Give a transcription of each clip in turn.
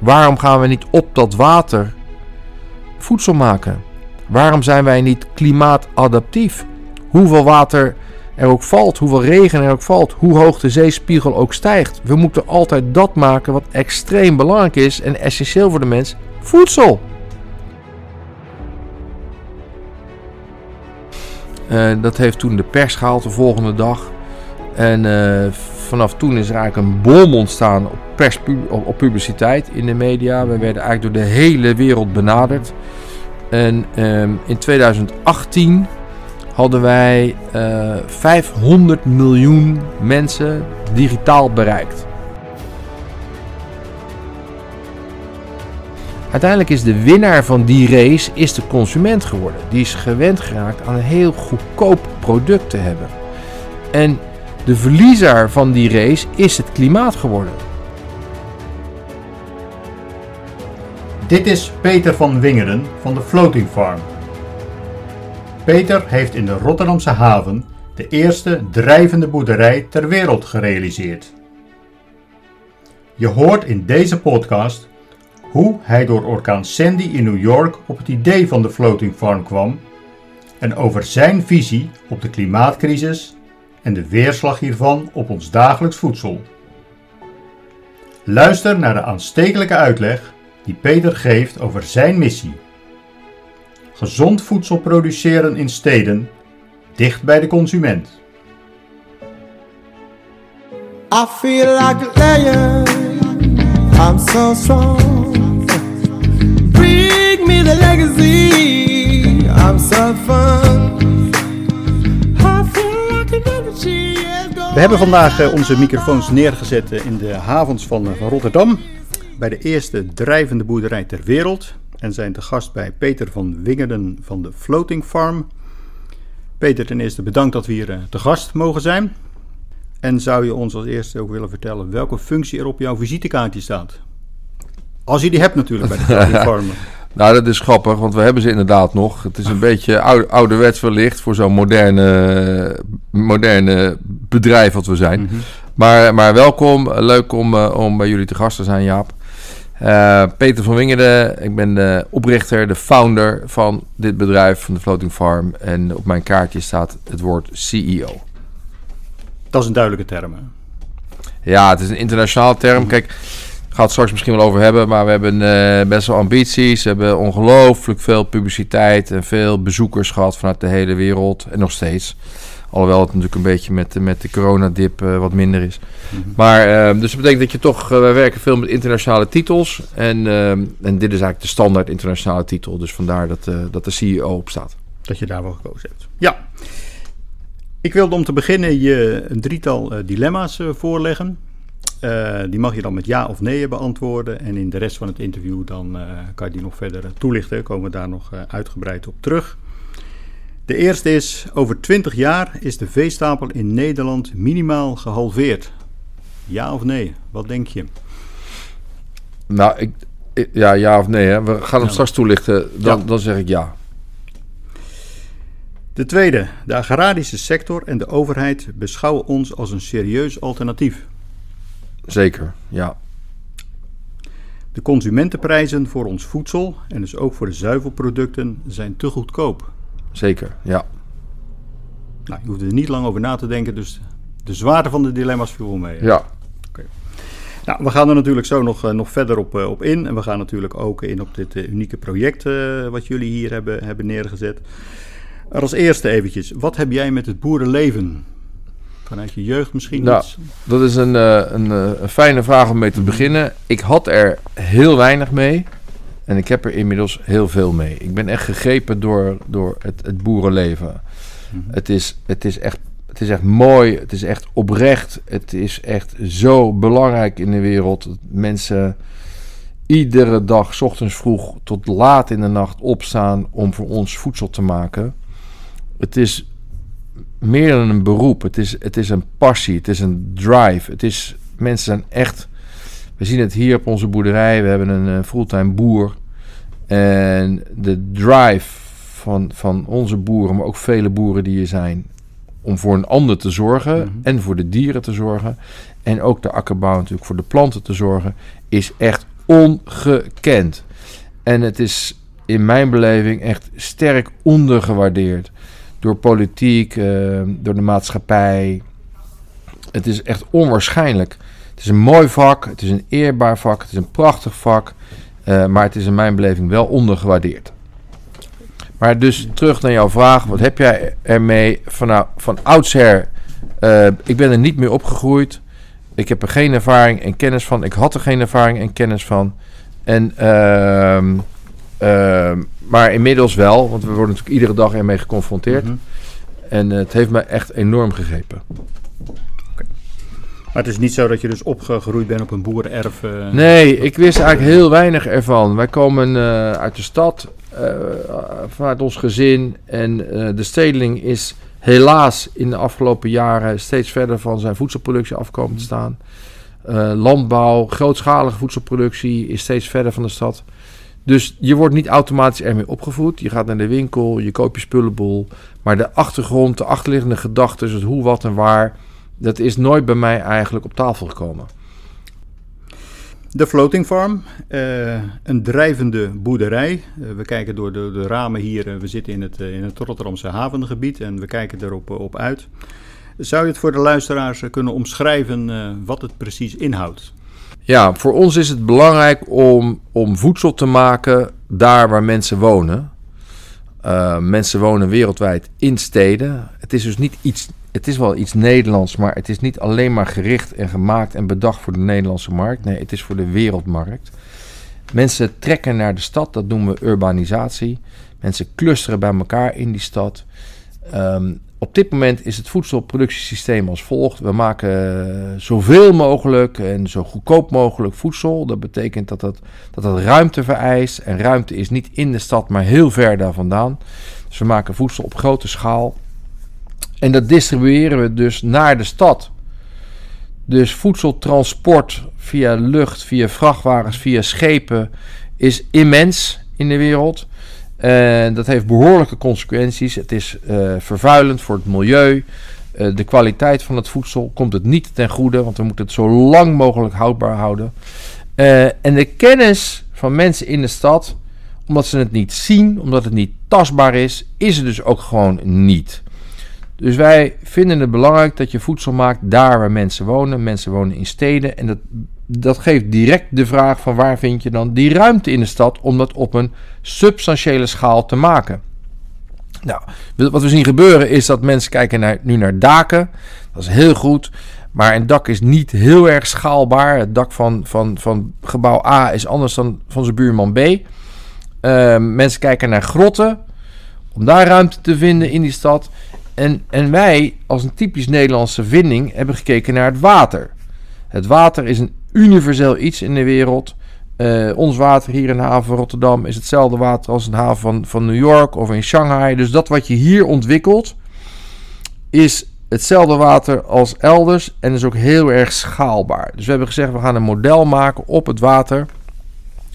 Waarom gaan we niet op dat water voedsel maken? Waarom zijn wij niet klimaatadaptief? Hoeveel water er ook valt, hoeveel regen er ook valt, hoe hoog de zeespiegel ook stijgt. We moeten altijd dat maken wat extreem belangrijk is en essentieel voor de mens: voedsel. Uh, dat heeft toen de pers gehaald de volgende dag. En uh, vanaf toen is er eigenlijk een bom ontstaan op, pers, op, op, publiciteit in de media. We werden eigenlijk door de hele wereld benaderd. En um, in 2018 hadden wij uh, 500 miljoen mensen digitaal bereikt. Uiteindelijk is de winnaar van die race is de consument geworden. Die is gewend geraakt aan een heel goedkoop product te hebben. En de verliezer van die race is het klimaat geworden. Dit is Peter van Wingeren van de Floating Farm. Peter heeft in de Rotterdamse haven de eerste drijvende boerderij ter wereld gerealiseerd. Je hoort in deze podcast hoe hij door orkaan Sandy in New York op het idee van de floating farm kwam en over zijn visie op de klimaatcrisis en de weerslag hiervan op ons dagelijks voedsel. Luister naar de aanstekelijke uitleg die Peter geeft over zijn missie. Gezond voedsel produceren in steden, dicht bij de consument. I feel like. I'm so strong. Bring me the legacy. I'm so fun. We hebben vandaag eh, onze microfoons neergezet eh, in de havens van, eh, van Rotterdam. Bij de eerste drijvende boerderij ter wereld. En zijn te gast bij Peter van Wingerden van de Floating Farm. Peter, ten eerste bedankt dat we hier te gast mogen zijn. En zou je ons als eerste ook willen vertellen welke functie er op jouw visitekaartje staat? Als je die hebt natuurlijk bij de Floating Farm. Nou, dat is grappig, want we hebben ze inderdaad nog. Het is een beetje oude, ouderwets wellicht voor zo'n moderne, moderne bedrijf wat we zijn. Mhm. maar, maar welkom, leuk om, uh, om bij jullie te gast te zijn, Jaap. Uh, Peter van Wingeren, ik ben de oprichter, de founder van dit bedrijf, van de Floating Farm. En op mijn kaartje staat het woord CEO. Dat is een duidelijke term. Hè? Ja, het is een internationaal term. Kijk, gaat het straks misschien wel over hebben. Maar we hebben uh, best wel ambities. We hebben ongelooflijk veel publiciteit en veel bezoekers gehad vanuit de hele wereld. En nog steeds. Alhoewel het natuurlijk een beetje met, met de coronadip uh, wat minder is. Mhm. Maar uh, dus dat betekent dat je toch... wij werken veel met internationale titels. En, en dit is eigenlijk de standaard internationale titel. Dus vandaar dat, dat de CEO op staat. Dat je daarvoor gekozen hebt. Ja. Ik wilde om te beginnen je een drietal dilemma's voorleggen. Uh, die mag je dan met ja of nee beantwoorden. En in de rest van het interview dan uh, kan je die nog verder toelichten. Komen we daar nog uh, uitgebreid op terug. De eerste is, over 20 jaar is de veestapel in Nederland minimaal gehalveerd. Ja of nee? Wat denk je? Nou, ik, ja, ja of nee. Hè? We gaan hem straks toelichten. Dan, ja. dan zeg ik ja. De tweede, de agrarische sector en de overheid beschouwen ons als een serieus alternatief. Zeker, ja. De consumentenprijzen voor ons voedsel en dus ook voor de zuivelproducten zijn te goedkoop. Zeker, ja. Nou, je hoeft er niet lang over na te denken, dus de zwaarte van de dilemma's viel mee. Ja. Okay. Nou, we gaan er natuurlijk zo nog, uh, nog verder op, uh, op in. En we gaan natuurlijk ook in op dit uh, unieke project wat jullie hier hebben, hebben neergezet. Er als eerste eventjes, wat heb jij met het boerenleven? Vanuit je jeugd misschien nou, Dat is een, uh, een, uh, een, fijne vraag om mee te beginnen. Ik had er heel weinig mee. En ik heb er inmiddels heel veel mee. Ik ben echt gegrepen door, door het, het boerenleven. Mm -hmm. het, is, het, is echt, het is echt mooi. Het is echt oprecht. Het is echt zo belangrijk in de wereld. Dat mensen iedere dag, s ochtends vroeg tot laat in de nacht opstaan om voor ons voedsel te maken. Het is meer dan een beroep. Het is, het is een passie, het is een drive. Het is, mensen zijn echt... We zien het hier op onze boerderij. We hebben een uh, fulltime boer. En de drive van, van onze boeren, maar ook vele boeren die hier zijn... om voor een ander te zorgen mm -hmm. en voor de dieren te zorgen... en ook de akkerbouw natuurlijk voor de planten te zorgen... is echt ongekend. En het is in mijn beleving echt sterk ondergewaardeerd. Door politiek, eh, door de maatschappij. Het is echt onwaarschijnlijk. Het is een mooi vak, het is een eerbaar vak, het is een prachtig vak. eh, maar het is in mijn beleving wel ondergewaardeerd. Maar dus terug naar jouw vraag. Wat heb jij ermee van, nou, van oudsher? eh, ik ben er niet meer opgegroeid. Ik heb er geen ervaring en kennis van. Ik had er geen ervaring en kennis van. En, ehm, maar inmiddels wel, want we worden natuurlijk iedere dag ermee geconfronteerd. Mhm. En het heeft me echt enorm gegrepen. Maar het is niet zo dat je dus opgegroeid bent op een boerenerf. eh, Nee, ik wist eigenlijk heel weinig ervan. Wij komen eh, uit de stad, eh, vanuit ons gezin. En de stedeling is helaas in de afgelopen jaren steeds verder van zijn voedselproductie afkomen te staan. Landbouw, grootschalige voedselproductie is steeds verder van de stad. Dus je wordt niet automatisch ermee opgevoed. Je gaat naar de winkel, je koopt je spullenboel. Maar de achtergrond, de achterliggende gedachten, het hoe, wat en waar... dat is nooit bij mij eigenlijk op tafel gekomen. De Floating Farm, eh, een drijvende boerderij. Eh, we kijken door de, de ramen hier, eh, we zitten in het, in het Rotterdamse havengebied en we kijken erop op uit. Zou je het voor de luisteraars kunnen omschrijven wat het precies inhoudt? Ja, voor ons is het belangrijk om, om voedsel te maken daar waar mensen wonen. Uh, mensen wonen wereldwijd in steden. Het is dus niet iets. Het is wel iets Nederlands, maar het is niet alleen maar gericht en gemaakt en bedacht voor de Nederlandse markt. Nee, het is voor de wereldmarkt. Mensen trekken naar de stad, dat noemen we urbanisatie. Mensen clusteren bij elkaar in die stad. Um, op dit moment is het voedselproductiesysteem als volgt. We maken zoveel mogelijk en zo goedkoop mogelijk voedsel. Dat betekent dat dat, dat dat ruimte vereist. En ruimte is niet in de stad, maar heel ver daar vandaan. Dus we maken voedsel op grote schaal. En dat distribueren we dus naar de stad. Dus voedseltransport via lucht, via vrachtwagens, via schepen is immens in de wereld. En dat heeft behoorlijke consequenties. Het is uh, vervuilend voor het milieu. Uh, de kwaliteit van het voedsel komt het niet ten goede, want we moeten het zo lang mogelijk houdbaar houden. Uh, en de kennis van mensen in de stad, omdat ze het niet zien, omdat het niet tastbaar is, is er dus ook gewoon niet. Dus wij vinden het belangrijk dat je voedsel maakt daar waar mensen wonen. Mensen wonen in steden en dat, dat geeft direct de vraag van waar vind je dan die ruimte in de stad om dat op een substantiële schaal te maken. Nou, wat we zien gebeuren is dat mensen kijken naar, nu naar daken. Dat is heel goed. Maar een dak is niet heel erg schaalbaar. Het dak van, van, van gebouw A is anders dan van zijn buurman B. Uh, mensen kijken naar grotten. Om daar ruimte te vinden in die stad. En, en wij, als een typisch Nederlandse vinding, hebben gekeken naar het water. Het water is een universeel iets in de wereld. Uh, ons water hier in de haven van Rotterdam is hetzelfde water als in de haven van, van New York of in Shanghai. Dus dat wat je hier ontwikkelt is hetzelfde water als elders en is ook heel erg schaalbaar. Dus we hebben gezegd we gaan een model maken op het water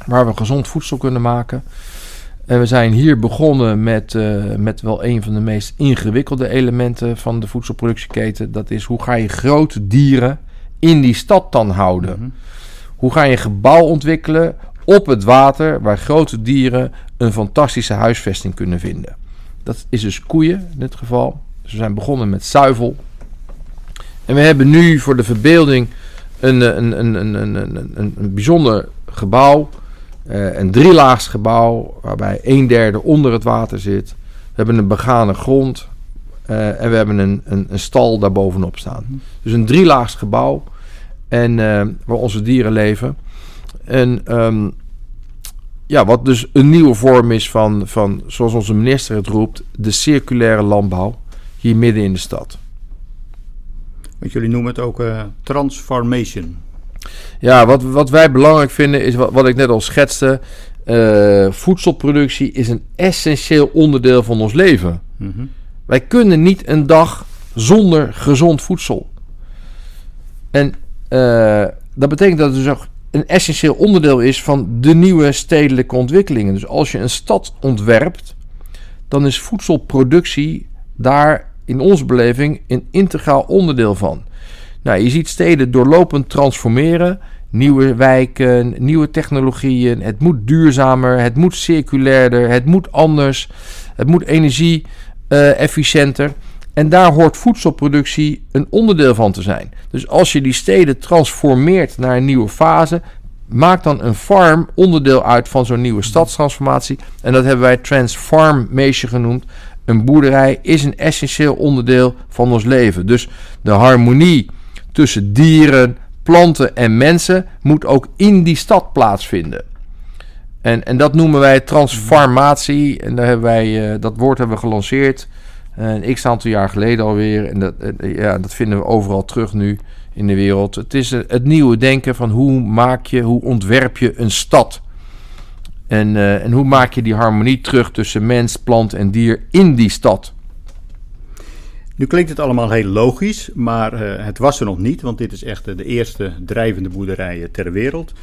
waar we gezond voedsel kunnen maken. En we zijn hier begonnen met, uh, met wel een van de meest ingewikkelde elementen van de voedselproductieketen. Dat is hoe ga je grote dieren in die stad dan houden? Mm -hmm. Hoe ga je een gebouw ontwikkelen op het water waar grote dieren een fantastische huisvesting kunnen vinden? Dat is dus koeien in dit geval. Dus we zijn begonnen met zuivel. En we hebben nu voor de verbeelding een, een, een, een, een, een, een bijzonder gebouw. Uh, een drielaags gebouw waarbij een derde onder het water zit. We hebben een begane grond. Uh, en we hebben een, een, een stal daarbovenop staan. Dus een drielaags gebouw. En uh, waar onze dieren leven. En um, ja, wat dus een nieuwe vorm is van, van, zoals onze minister het roept, de circulaire landbouw hier midden in de stad. Want jullie noemen het ook uh, transformation. Ja, wat, wat wij belangrijk vinden is wat, wat ik net al schetste. Uh, voedselproductie is een essentieel onderdeel van ons leven. Mm -hmm. Wij kunnen niet een dag zonder gezond voedsel. En uh, dat betekent dat het dus ook een essentieel onderdeel is van de nieuwe stedelijke ontwikkelingen. Dus als je een stad ontwerpt, dan is voedselproductie daar in onze beleving een integraal onderdeel van. Nou, je ziet steden doorlopend transformeren nieuwe wijken, nieuwe technologieën. Het moet duurzamer, het moet circulairder, het moet anders, het moet energie-efficiënter. en daar hoort voedselproductie een onderdeel van te zijn. Dus als je die steden transformeert naar een nieuwe fase, maak dan een farm onderdeel uit van zo'n nieuwe stadstransformatie. En dat hebben wij transformation genoemd. Een boerderij is een essentieel onderdeel van ons leven. Dus de harmonie tussen dieren, planten en mensen moet ook in die stad plaatsvinden. En, en dat noemen wij transformatie. En daar hebben wij, uh, dat woord hebben we gelanceerd een x aantal jaar geleden alweer. En dat, ja, dat vinden we overal terug nu in de wereld. Het is het nieuwe denken van hoe maak je, hoe ontwerp je een stad. En, en hoe maak je die harmonie terug tussen mens, plant en dier in die stad. Nu klinkt het allemaal heel logisch, maar het was er nog niet, want dit is echt de eerste drijvende boerderij ter wereld.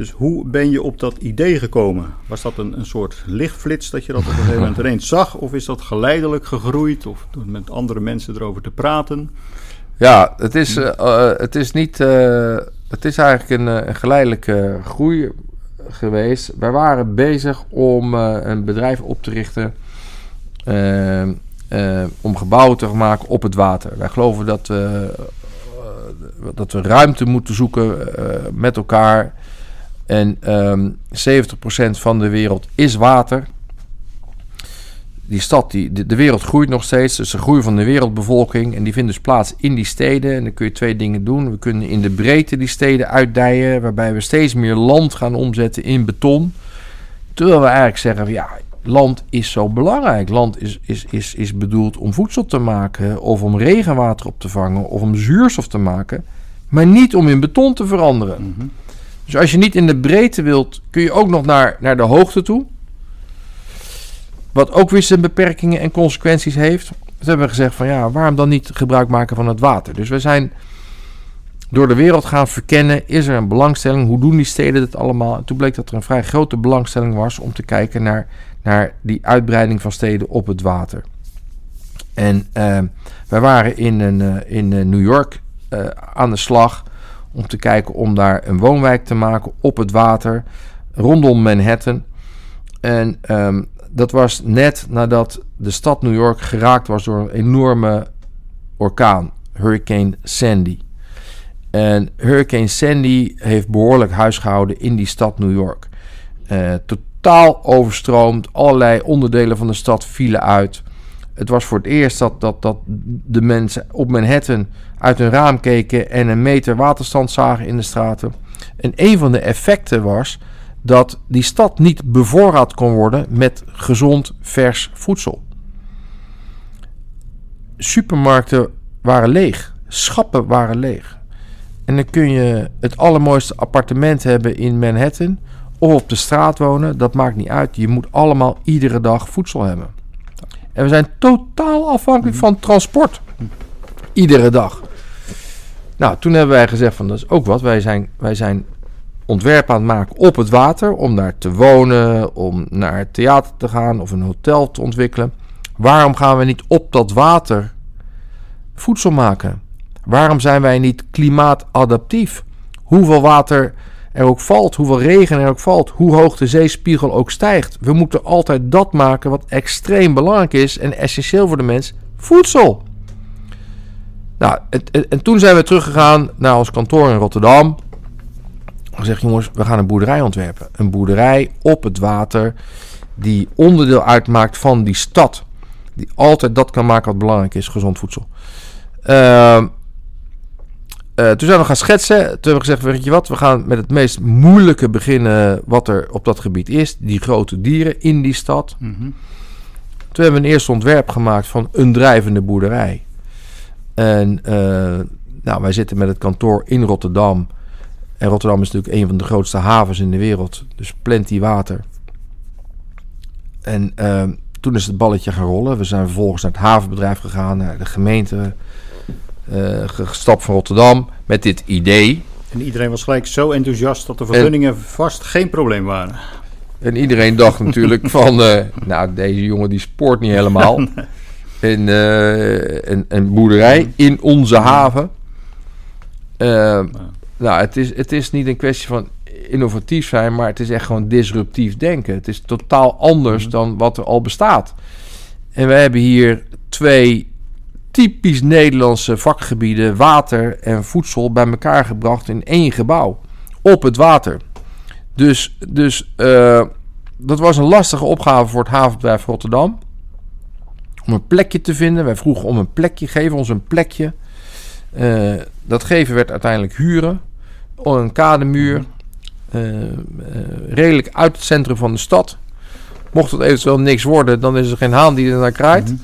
Dus hoe ben je op dat idee gekomen? Was dat een, een soort lichtflits dat je dat op een gegeven moment ineens zag? Of is dat geleidelijk gegroeid? Of door met andere mensen erover te praten? Ja, het is, uh, het is niet. Uh, het is eigenlijk een, een, geleidelijke groei geweest. Wij waren bezig om uh, een bedrijf op te richten. om gebouwen te maken op het water. Wij geloven dat we, dat we ruimte moeten zoeken met elkaar en um, ehm, 70% van de wereld is water. Die stad, die, de, wereld groeit nog steeds. Dus de groei van de wereldbevolking. En die vindt dus plaats in die steden. En dan kun je twee dingen doen. We kunnen in de breedte die steden uitdijen. Waarbij we steeds meer land gaan omzetten in beton. Terwijl we eigenlijk zeggen: ja, land is zo belangrijk. Land is, is, is, is bedoeld om voedsel te maken. Of om regenwater op te vangen. Of om zuurstof te maken. Maar niet om in beton te veranderen. -hmm. Dus als je niet in de breedte wilt, kun je ook nog naar, naar de hoogte toe. Wat ook weer zijn beperkingen en consequenties heeft. Dus hebben we gezegd van ja, waarom dan niet gebruik maken van het water? Dus we zijn door de wereld gaan verkennen. Is er een belangstelling? Hoe doen die steden het allemaal? En toen bleek dat er een vrij grote belangstelling was om te kijken naar, naar die uitbreiding van steden op het water. En uh, wij waren in, een, uh, in uh, New York aan de slag om te kijken om daar een woonwijk te maken op het water rondom Manhattan. En um, dat was net nadat de stad New York geraakt was door een enorme orkaan, Hurricane Sandy. En Hurricane Sandy heeft behoorlijk huisgehouden in die stad New York. Uh, totaal overstroomd, allerlei onderdelen van de stad vielen uit. Het was voor het eerst dat, dat, dat de mensen op Manhattan uit hun raam keken en een meter waterstand zagen in de straten. En een van de effecten was dat die stad niet bevoorraad kon worden met gezond vers voedsel. Supermarkten waren leeg, schappen waren leeg. En dan kun je het allermooiste appartement hebben in Manhattan of op de straat wonen, dat maakt niet uit. Je moet allemaal iedere dag voedsel hebben. En we zijn totaal afhankelijk van transport. Iedere dag. Nou, toen hebben wij gezegd van dat is ook wat. Wij zijn, wij zijn ontwerpen aan het maken op het water. Om daar te wonen, om naar het theater te gaan of een hotel te ontwikkelen. Waarom gaan we niet op dat water voedsel maken? Waarom zijn wij niet klimaatadaptief? Hoeveel water er ook valt, hoeveel regen er ook valt, hoe hoog de zeespiegel ook stijgt. We moeten altijd dat maken wat extreem belangrijk is en essentieel voor de mens: voedsel. Nou, en, en toen zijn we teruggegaan naar ons kantoor in Rotterdam. Gezegd, jongens, we gaan een boerderij ontwerpen. Een boerderij op het water die onderdeel uitmaakt van die stad. Die altijd dat kan maken wat belangrijk is, gezond voedsel. Uh, uh, toen zijn we gaan schetsen. Toen hebben we gezegd, weet je wat, we gaan met het meest moeilijke beginnen wat er op dat gebied is. Die grote dieren in die stad. Mm -hmm. Toen hebben we een eerste ontwerp gemaakt van een drijvende boerderij. En uh, nou, wij zitten met het kantoor in Rotterdam. En Rotterdam is natuurlijk een van de grootste havens in de wereld. Dus plenty water. En uh, toen is het balletje gaan rollen. We zijn vervolgens naar het havenbedrijf gegaan, naar de gemeente uh, gestapt van Rotterdam met dit idee. En iedereen was gelijk zo enthousiast dat de vergunningen vast geen probleem waren. En iedereen dacht natuurlijk van, uh, nou deze jongen die sport niet helemaal. En, uh, een, een boerderij in onze haven. Nou, het is, het is niet een kwestie van innovatief zijn, maar het is echt gewoon disruptief denken. Het is totaal anders Mhm. dan wat er al bestaat. En we hebben hier twee typisch Nederlandse vakgebieden, water en voedsel, bij elkaar gebracht in één gebouw. Op het water. Dus, dus eh, dat was een lastige opgave voor het havenbedrijf Rotterdam. Om een plekje te vinden. Wij vroegen om een plekje, geef ons een plekje. Eh, dat geven werd uiteindelijk huren. Een kademuur. eh, redelijk uit het centrum van de stad. Mocht het eventueel niks worden, dan is er geen haan die er naar kraait. Mhm.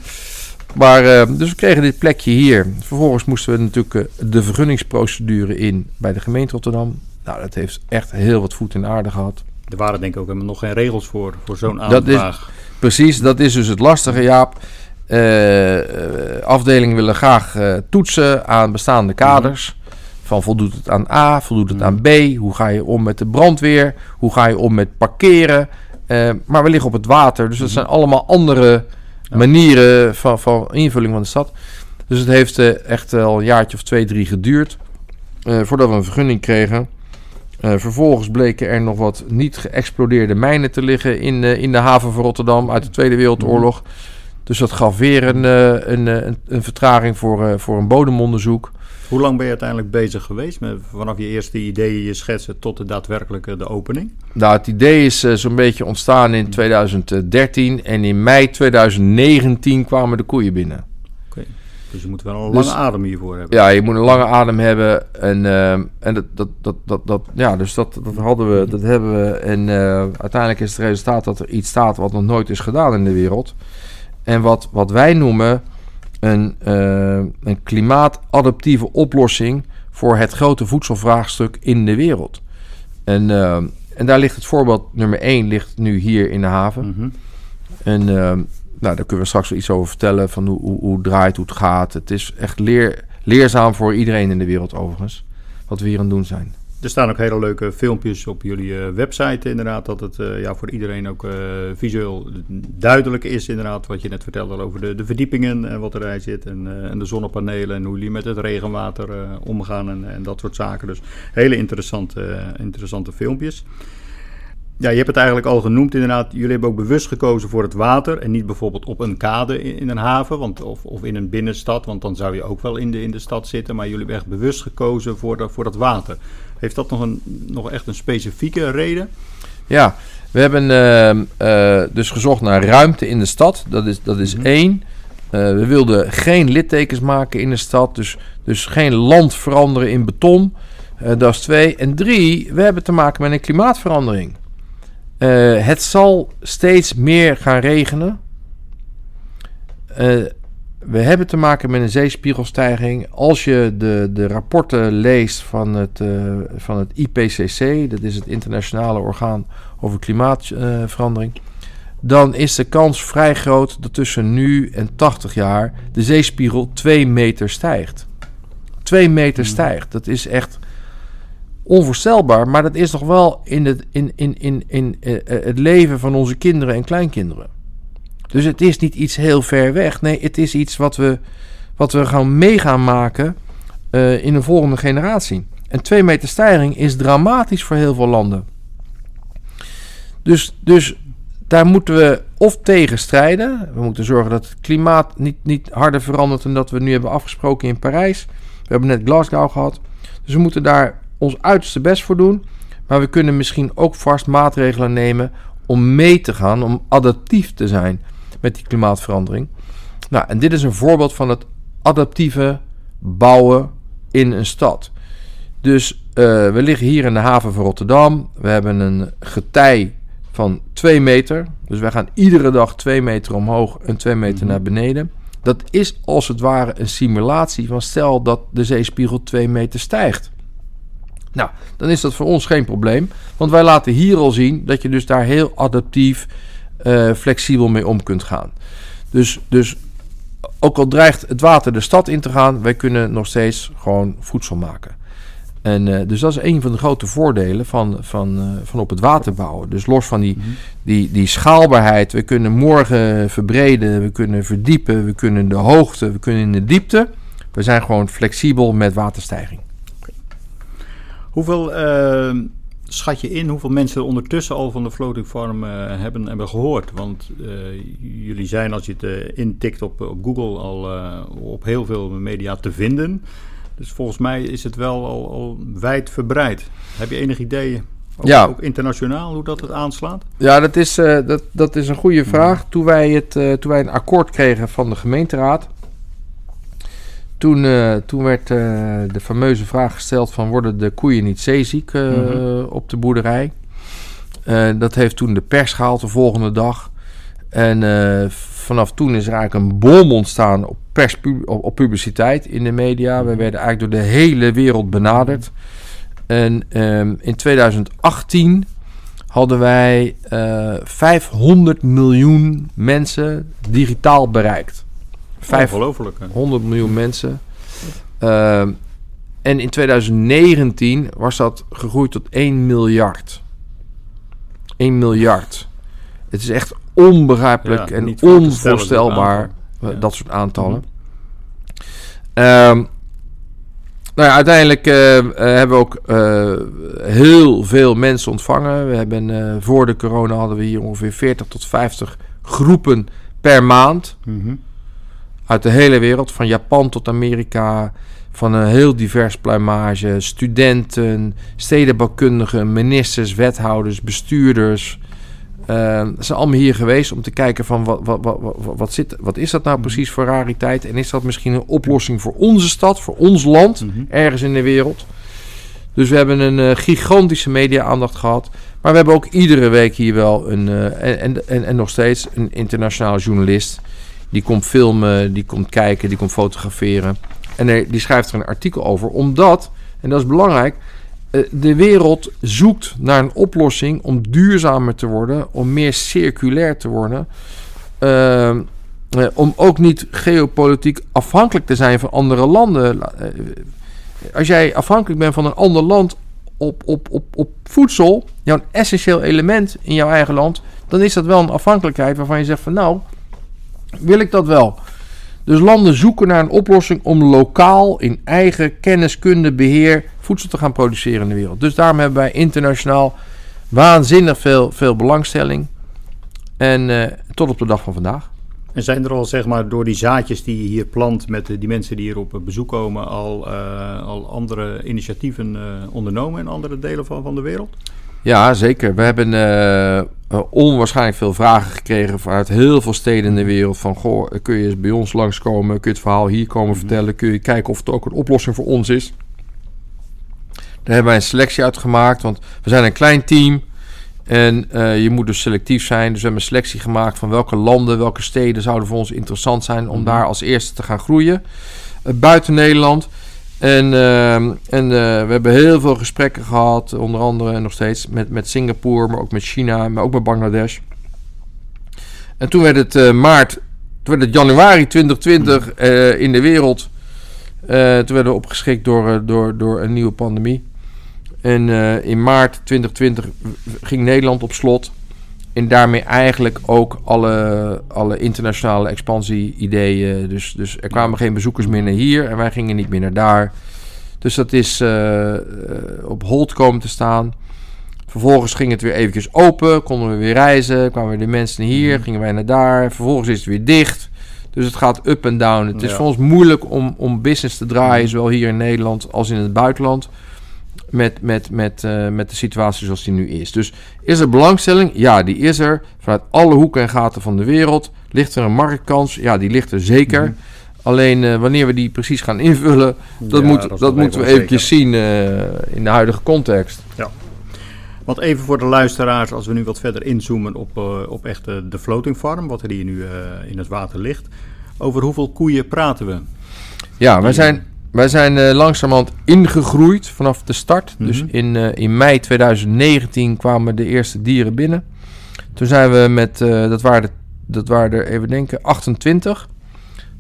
Maar, dus we kregen dit plekje hier. Vervolgens moesten we natuurlijk de vergunningsprocedure in bij de gemeente Rotterdam. Nou, dat heeft echt heel wat voet in aarde gehad. Er waren denk ik ook helemaal nog geen regels voor, voor zo'n Dat is- aanvraag. Precies, dat is dus het lastige, Jaap. Eh, eh, afdelingen willen graag eh, toetsen aan bestaande kaders. Van voldoet het aan A, voldoet het Mhm. aan B? Hoe ga je om met de brandweer? Hoe ga je om met parkeren? Maar we liggen op het water, dus dat Mhm. zijn allemaal andere manieren van, van invulling van de stad. Dus het heeft echt al een jaartje of twee, drie geduurd voordat we een vergunning kregen. Vervolgens bleken er nog wat niet geëxplodeerde mijnen te liggen in, in de haven van Rotterdam uit de Tweede Wereldoorlog. Dus dat gaf weer een, eh, een, eh, een, een vertraging voor, eh, voor een bodemonderzoek. Hoe lang ben je uiteindelijk bezig geweest met vanaf je eerste ideeën, je schetsen tot de daadwerkelijke de opening? Nou, het idee is zo'n beetje ontstaan in 2013 en in mei 2019 kwamen de koeien binnen. Dus je moet wel een Dus- lange adem hiervoor hebben. Ja, je moet een lange adem hebben. En, en dat, dat, dat, dat, dat, ja, dus dat, dat hadden we, dat hebben we. En uiteindelijk is het resultaat dat er iets staat wat nog nooit is gedaan in de wereld. En wat, wat wij noemen een, eh, een klimaatadaptieve oplossing voor het grote voedselvraagstuk in de wereld. En, ehm, en daar ligt het voorbeeld nummer 1 ligt nu hier in de haven. Mhm. En ehm, nou, daar kunnen we straks wel iets over vertellen. Van hoe, hoe, hoe het draait, hoe het gaat. Het is echt leer, leerzaam voor iedereen in de wereld overigens. Wat we hier aan het doen zijn. Er staan ook hele leuke filmpjes op jullie eh, website inderdaad. Dat het eh, ja, voor iedereen ook eh, visueel duidelijk is inderdaad. Wat je net vertelde over de, de verdiepingen en wat erbij zit. En, en de zonnepanelen en hoe jullie met het regenwater omgaan en, en dat soort zaken. Dus hele interessante, interessante filmpjes. Ja, je hebt het eigenlijk al genoemd inderdaad. Jullie hebben ook bewust gekozen voor het water en niet bijvoorbeeld op een kade in, een haven want, of, of in een binnenstad. Want dan zou je ook wel in de, in de stad zitten. Maar jullie hebben echt bewust gekozen voor, dat voor dat water. Heeft dat nog, een, nog echt een specifieke reden? Ja, we hebben ehm, eh, dus gezocht naar ruimte in de stad. Dat is, dat is Mhm. één. Eh, we wilden geen littekens maken in de stad. Dus, dus geen land veranderen in beton. Eh, dat is twee. En drie, we hebben te maken met een klimaatverandering. Het zal steeds meer gaan regenen. We hebben te maken met een zeespiegelstijging. Als je de, de rapporten leest van het, eh, van het IPCC, dat is het internationale orgaan over klimaatverandering, dan is de kans vrij groot dat tussen nu en 80 jaar de zeespiegel 2 meter stijgt. 2 meter Hmm. stijgt. Dat is echt onvoorstelbaar, maar dat is nog wel in het, in, in, in, in, eh, het leven van onze kinderen en kleinkinderen. Dus het is niet iets heel ver weg. Nee, het is iets wat we, wat we gaan mee gaan maken eh, in een volgende generatie. En 2 meter stijging is dramatisch voor heel veel landen. Dus, dus daar moeten we of tegen strijden. We moeten zorgen dat het klimaat niet, niet harder verandert dan dat we nu hebben afgesproken in Parijs. We hebben net Glasgow gehad. Dus we moeten daar ons uiterste best voor doen. Maar we kunnen misschien ook vast maatregelen nemen om mee te gaan, om adaptief te zijn met die klimaatverandering. Nou, en dit is een voorbeeld van het adaptieve bouwen in een stad. Dus eh, we liggen hier in de haven van Rotterdam. We hebben een getij van 2 meter. Dus wij gaan iedere dag 2 meter omhoog en 2 meter Mhm. naar beneden. Dat is als het ware een simulatie van stel dat de zeespiegel 2 meter stijgt. Nou, dan is dat voor ons geen probleem. Want wij laten hier al zien dat je dus daar heel adaptief, eh, flexibel mee om kunt gaan. Dus, dus ook al dreigt het water de stad in te gaan, wij kunnen nog steeds gewoon voedsel maken. En eh, dus dat is een van de grote voordelen van, van, eh, van op het water bouwen. Dus los van die, Mhm. die, die schaalbaarheid, we kunnen morgen verbreden, we kunnen verdiepen, we kunnen de hoogte, we kunnen in de diepte. We zijn gewoon flexibel met waterstijging. Hoeveel uh, schat je in hoeveel mensen ondertussen al van de floating farm uh, hebben, hebben gehoord? Want uh, jullie zijn, als je het intikt op, op, Google, al op heel veel media te vinden. Dus volgens mij is het wel al, al wijd verbreid. Heb je enig idee ook, ja. ook internationaal, hoe dat het aanslaat? Ja, dat is, dat, dat is een goede vraag. Toen wij, het, toen wij een akkoord kregen van de gemeenteraad... Toen, uh, toen werd de fameuze vraag gesteld van... worden de koeien niet zeeziek mm -hmm. op de boerderij? dat heeft toen de pers gehaald de volgende dag. En vanaf toen is er eigenlijk een bom ontstaan op, pers, op, publiciteit in de media. We werden eigenlijk door de hele wereld benaderd... En um, in 2018 hadden wij uh, eh, 500 miljoen mensen digitaal bereikt. 500 miljoen mensen. Uh, en in 2019 was dat gegroeid tot 1 miljard. 1 miljard. Het is echt onbegrijpelijk ja, en onvoorstelbaar, dat soort aantallen. Um, nou ja, uiteindelijk uh, hebben we ook uh, heel veel mensen ontvangen. We hebben uh, voor de corona hadden we hier ongeveer 40 tot 50 groepen per maand. Mm -hmm. Uit de hele wereld, van Japan tot Amerika. Van een heel divers pluimage. Studenten, stedenbouwkundigen, ministers, wethouders, bestuurders. Uh, ze zijn allemaal hier geweest om te kijken van wat, wat, wat, wat, zit, wat is dat nou mhm. precies voor rariteit? En is dat misschien een oplossing voor onze stad, voor ons land, mhm. ergens in de wereld? Dus we hebben een uh, gigantische media-aandacht gehad. Maar we hebben ook iedere week hier wel een, uh, en, en, en nog steeds een internationaal journalist. Die komt filmen, die komt kijken, die komt fotograferen. En die schrijft er een artikel over. Omdat, en dat is belangrijk, eh, de wereld zoekt naar een oplossing om duurzamer te worden, om meer circulair te worden. Uh, om ook niet geopolitiek afhankelijk te zijn van andere landen. Als jij afhankelijk bent van een ander land op, op, op, op voedsel, jouw essentieel element in jouw eigen land, dan is dat wel een afhankelijkheid waarvan je zegt van nou, wil ik dat wel? Dus landen zoeken naar een oplossing om lokaal in eigen kenniskunde, beheer voedsel te gaan produceren in de wereld. Dus daarom hebben wij internationaal waanzinnig veel, veel belangstelling. En uh, tot op de dag van vandaag. En zijn er al, zeg maar, door die zaadjes die je hier plant met die mensen die hier op bezoek komen, al, uh, al andere initiatieven uh, ondernomen in andere delen van, van de wereld? Ja, zeker. We hebben uh, onwaarschijnlijk veel vragen gekregen vanuit heel veel steden in de wereld. Van, goh, kun je eens bij ons langskomen? Kun je het verhaal hier komen mhm. vertellen? Kun je kijken of het ook een oplossing voor ons is? Daar hebben wij een selectie uit gemaakt, want we zijn een klein team. En uh, je moet dus selectief zijn. Dus we hebben een selectie gemaakt van welke landen, welke steden zouden voor ons interessant zijn om mhm. daar als eerste te gaan groeien. Uh, buiten Nederland. En, uh, en we hebben heel veel gesprekken gehad, onder andere nog steeds met, met Singapore, maar ook met China, maar ook met Bangladesh. En toen werd het maart, toen werd het januari 2020 in de wereld. toen werden we opgeschikt door, door, door een nieuwe pandemie. En in maart 2020 ging Nederland op slot. En daarmee eigenlijk ook alle, alle internationale expansie-ideeën. Dus, dus er kwamen geen bezoekers meer naar hier en wij gingen niet meer naar daar. Dus dat is uh, op hold komen te staan. Vervolgens ging het weer eventjes open, konden we weer reizen, kwamen weer de mensen hier, mhm. gingen wij naar daar. Vervolgens is het weer dicht. Dus het gaat up en down. Het is voor ons moeilijk om, om business te draaien, mhm. zowel hier in Nederland als in het buitenland met, met, met, uh, met de situatie zoals die nu is. Dus is er belangstelling? Ja, die is er. Vanuit alle hoeken en gaten van de wereld. Ligt er een marktkans? Ja, die ligt er zeker. Mhm. Alleen uh, wanneer we die precies gaan invullen, dat, moet, dat, dat moeten we eventjes zien uh, in de huidige context. Ja. Want even voor de luisteraars, als we nu wat verder inzoomen op, op echt de floating farm, wat er hier nu in het water ligt. Over hoeveel koeien praten we? Ja, wij zijn wij zijn uh, langzamerhand ingegroeid vanaf de start. Dus mhm. in, uh, in mei 2019 kwamen de eerste dieren binnen. Toen zijn we met, uh, dat, waren dat waren er even denken, 28.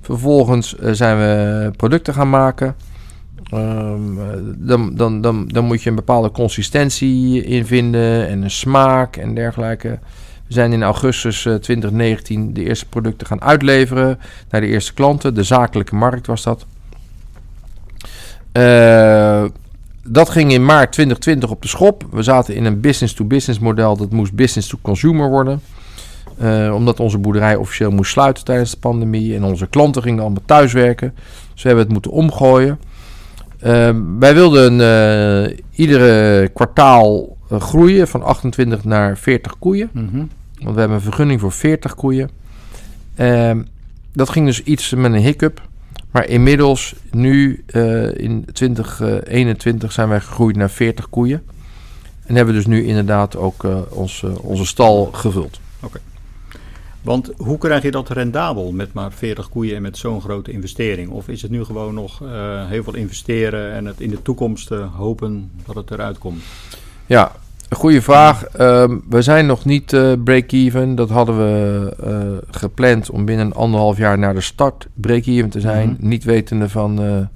Vervolgens zijn we producten gaan maken. Um, dan, dan, dan, dan moet je een bepaalde consistentie in vinden en een smaak en dergelijke. We zijn in augustus 2019 de eerste producten gaan uitleveren naar de eerste klanten. De zakelijke markt was dat. Uh, dat ging in maart 2020 op de schop. We zaten in een business-to-business model. Dat moest business-to-consumer worden. Uh, omdat onze boerderij officieel moest sluiten tijdens de pandemie. En onze klanten gingen allemaal thuiswerken. Dus we hebben het moeten omgooien. Uh, wij wilden uh, iedere kwartaal groeien van 28 naar 40 koeien. Mm -hmm. Want we hebben een vergunning voor 40 koeien. Ehm, dat ging dus iets met een hiccup. Maar inmiddels, nu in 2021, zijn wij gegroeid naar 40 koeien. En hebben dus nu inderdaad ook ons, onze stal gevuld. Oké. Okay. Want hoe krijg je dat rendabel met maar 40 koeien en met zo'n grote investering? Of is het nu gewoon nog heel veel investeren en het in de toekomst hopen dat het eruit komt? Ja, goede vraag. Uh, we zijn nog niet uh, break-even. Dat hadden we gepland om binnen anderhalf jaar naar de start break-even te zijn. Mm -hmm. Niet wetende van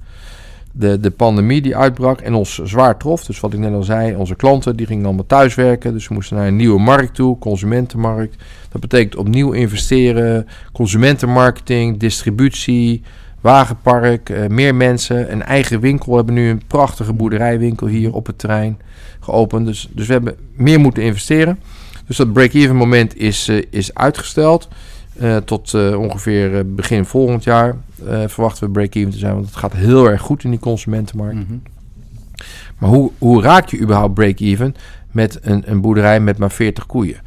de, de pandemie die uitbrak en ons zwaar trof. Dus wat ik net al zei, onze klanten die gingen allemaal thuiswerken. Dus we moesten naar een nieuwe markt toe, consumentenmarkt. Dat betekent opnieuw investeren, consumentenmarketing, distributie, wagenpark, uh, meer mensen, een eigen winkel. We hebben nu een prachtige boerderijwinkel hier op het terrein geopend. Dus, dus we hebben meer moeten investeren. Dus dat break-even moment is, uh, is uitgesteld. Uh, tot uh, ongeveer begin volgend jaar uh, verwachten we break-even te zijn. Want het gaat heel erg goed in die consumentenmarkt. Mm -hmm. Maar hoe, hoe raak je überhaupt break-even met een, een boerderij met maar 40 koeien?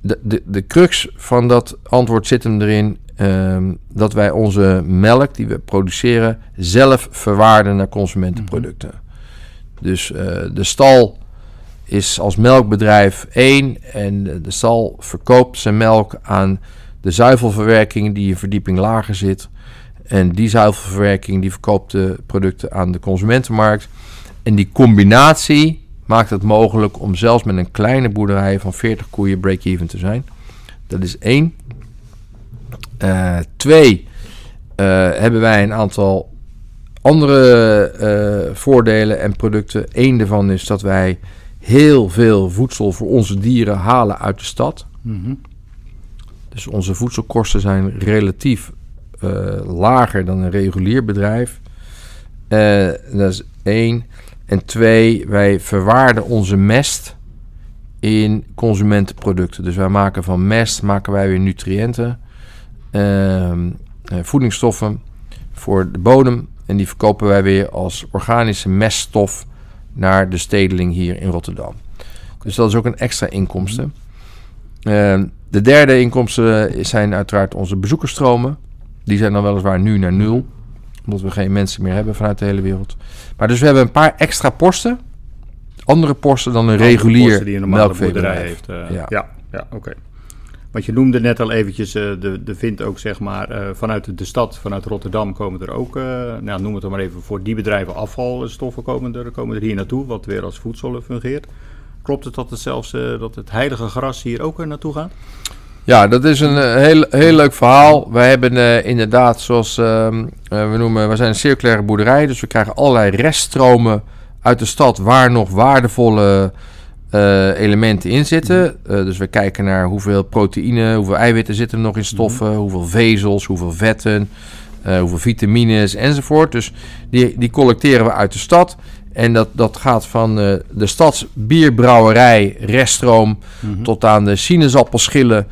De, de, de crux van dat antwoord zit hem erin um, dat wij onze melk die we produceren zelf verwaarden naar consumentenproducten. Mm -hmm. Dus de stal is als melkbedrijf één en de stal verkoopt zijn melk aan de zuivelverwerking die een verdieping lager zit. En die zuivelverwerking die verkoopt de producten aan de consumentenmarkt. En die combinatie maakt het mogelijk om zelfs met een kleine boerderij van 40 koeien break-even te zijn. Dat is één. Uh, twee, uh, hebben wij een aantal andere uh, voordelen en producten. Eén daarvan is dat wij heel veel voedsel voor onze dieren halen uit de stad. Mm -hmm. Dus onze voedselkosten zijn relatief uh, lager dan een regulier bedrijf. Uh, dat is één. En twee, wij verwaarden onze mest in consumentenproducten. Dus wij maken van mest maken wij weer nutriënten, voedingsstoffen voor de bodem. En die verkopen wij weer als organische meststof naar de stedeling hier in Rotterdam. Dus dat is ook een extra inkomsten. Uh, de derde inkomsten zijn uiteraard onze bezoekersstromen. Die zijn dan weliswaar nu naar nul. Omdat we geen mensen meer hebben vanuit de hele wereld. Maar dus we hebben een paar extra posten. Andere posten dan een regulier die een melkveebedrijf heeft. Uh, ja, ja, ja oké. Okay. Want je noemde net al eventjes, uh, de, de vindt ook zeg maar uh, vanuit de stad, vanuit Rotterdam komen er ook, nou noem het maar even, voor die bedrijven afvalstoffen komen er, komen er hier naartoe, wat weer als voedsel fungeert. Klopt het dat het zelfs dat het heilige gras hier ook naartoe gaat? Ja, dat is een heel, heel leuk verhaal. Wij hebben inderdaad, zoals ehm, we noemen, we zijn een circulaire boerderij. Dus we krijgen allerlei reststromen uit de stad waar nog waardevolle elementen in zitten. dus we kijken naar hoeveel proteïne, hoeveel eiwitten zitten er nog in stoffen, mm-hmm. hoeveel vezels, hoeveel vetten, hoeveel vitamines enzovoort. Dus die, die collecteren we uit de stad. En dat, dat gaat van de stadsbierbrouwerij, reststroom, mm -hmm. tot aan de sinaasappelschillen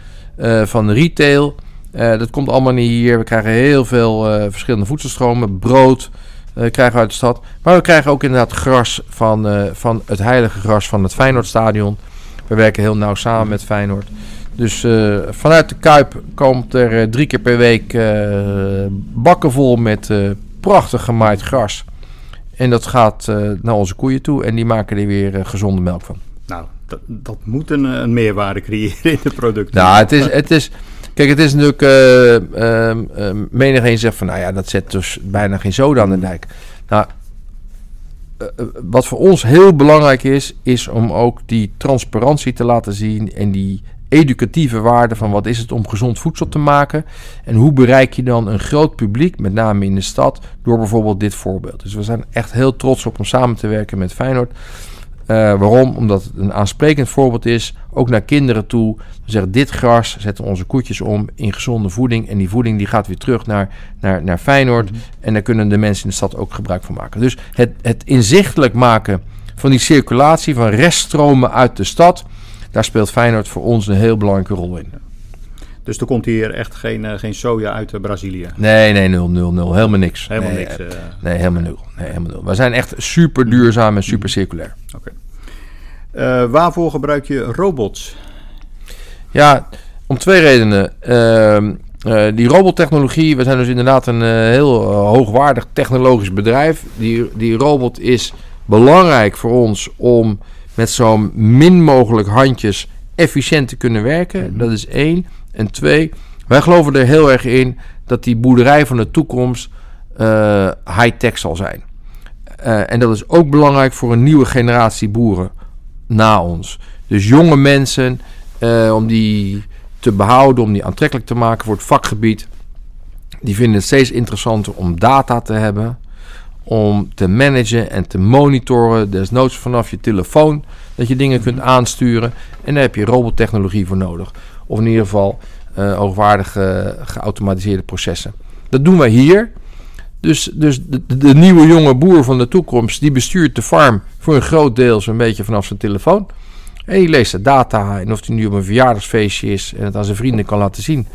van retail. Dat komt allemaal niet hier. We krijgen heel veel verschillende voedselstromen. Brood krijgen we uit de stad. Maar we krijgen ook inderdaad gras van, van het heilige gras van het Feyenoordstadion. We werken heel nauw samen met Feyenoord. Dus vanuit de Kuip komt er drie keer per week bakken vol met prachtig gemaaid gras. En dat gaat uh, naar onze koeien toe en die maken er weer uh, gezonde melk van. Nou, dat, dat moet een, een, meerwaarde creëren in de producten. Nou, het is, het is, kijk, het is natuurlijk, uh, menigeen zegt van, nou ja, dat zet dus bijna geen zoden aan de dijk. Nou, wat voor ons heel belangrijk is, is om ook die transparantie te laten zien en die educatieve waarde van wat is het om gezond voedsel te maken. En hoe bereik je dan een groot publiek, met name in de stad, door bijvoorbeeld dit voorbeeld. Dus we zijn echt heel trots op om samen te werken met Feyenoord. Uh, waarom? Omdat het een aansprekend voorbeeld is, ook naar kinderen toe. We zeggen, dit gras zetten onze koetjes om in gezonde voeding. En die voeding die gaat weer terug naar, naar, naar Feyenoord. Mhm. En daar kunnen de mensen in de stad ook gebruik van maken. Dus het, het inzichtelijk maken van die circulatie van reststromen uit de stad... daar speelt Feyenoord voor ons een heel belangrijke rol in. Dus er komt hier echt geen, uh, geen soja uit uh, Brazilië? Nee, nee, nul, nul, nul. Helemaal niks. Helemaal nee, niks? Uh... Nee, helemaal nul. Nee, helemaal nul. We zijn echt super duurzaam en super circulair. Oké. Okay. waarvoor gebruik je robots? Ja, om twee redenen. Ehm, die robottechnologie, we zijn dus inderdaad een heel hoogwaardig technologisch bedrijf. Die, die robot is belangrijk voor ons om met zo min mogelijk handjes efficiënt te kunnen werken. Mhm. Dat is één. En twee, wij geloven er heel erg in dat die boerderij van de toekomst uh, high-tech zal zijn. Uh, en dat is ook belangrijk voor een nieuwe generatie boeren na ons. Dus jonge mensen, uh, om die te behouden, om die aantrekkelijk te maken voor het vakgebied. Die vinden het steeds interessanter om data te hebben, om te managen en te monitoren. Desnoods vanaf je telefoon dat je dingen kunt aansturen. En daar heb je robottechnologie voor nodig. Of in ieder geval uh, geautomatiseerde processen. Dat doen wij hier. Dus, dus de, de, nieuwe jonge boer van de toekomst, die bestuurt de farm voor een groot deel zo'n beetje vanaf zijn telefoon. En die leest de data en of hij nu op een verjaardagsfeestje is en het aan zijn vrienden kan laten zien.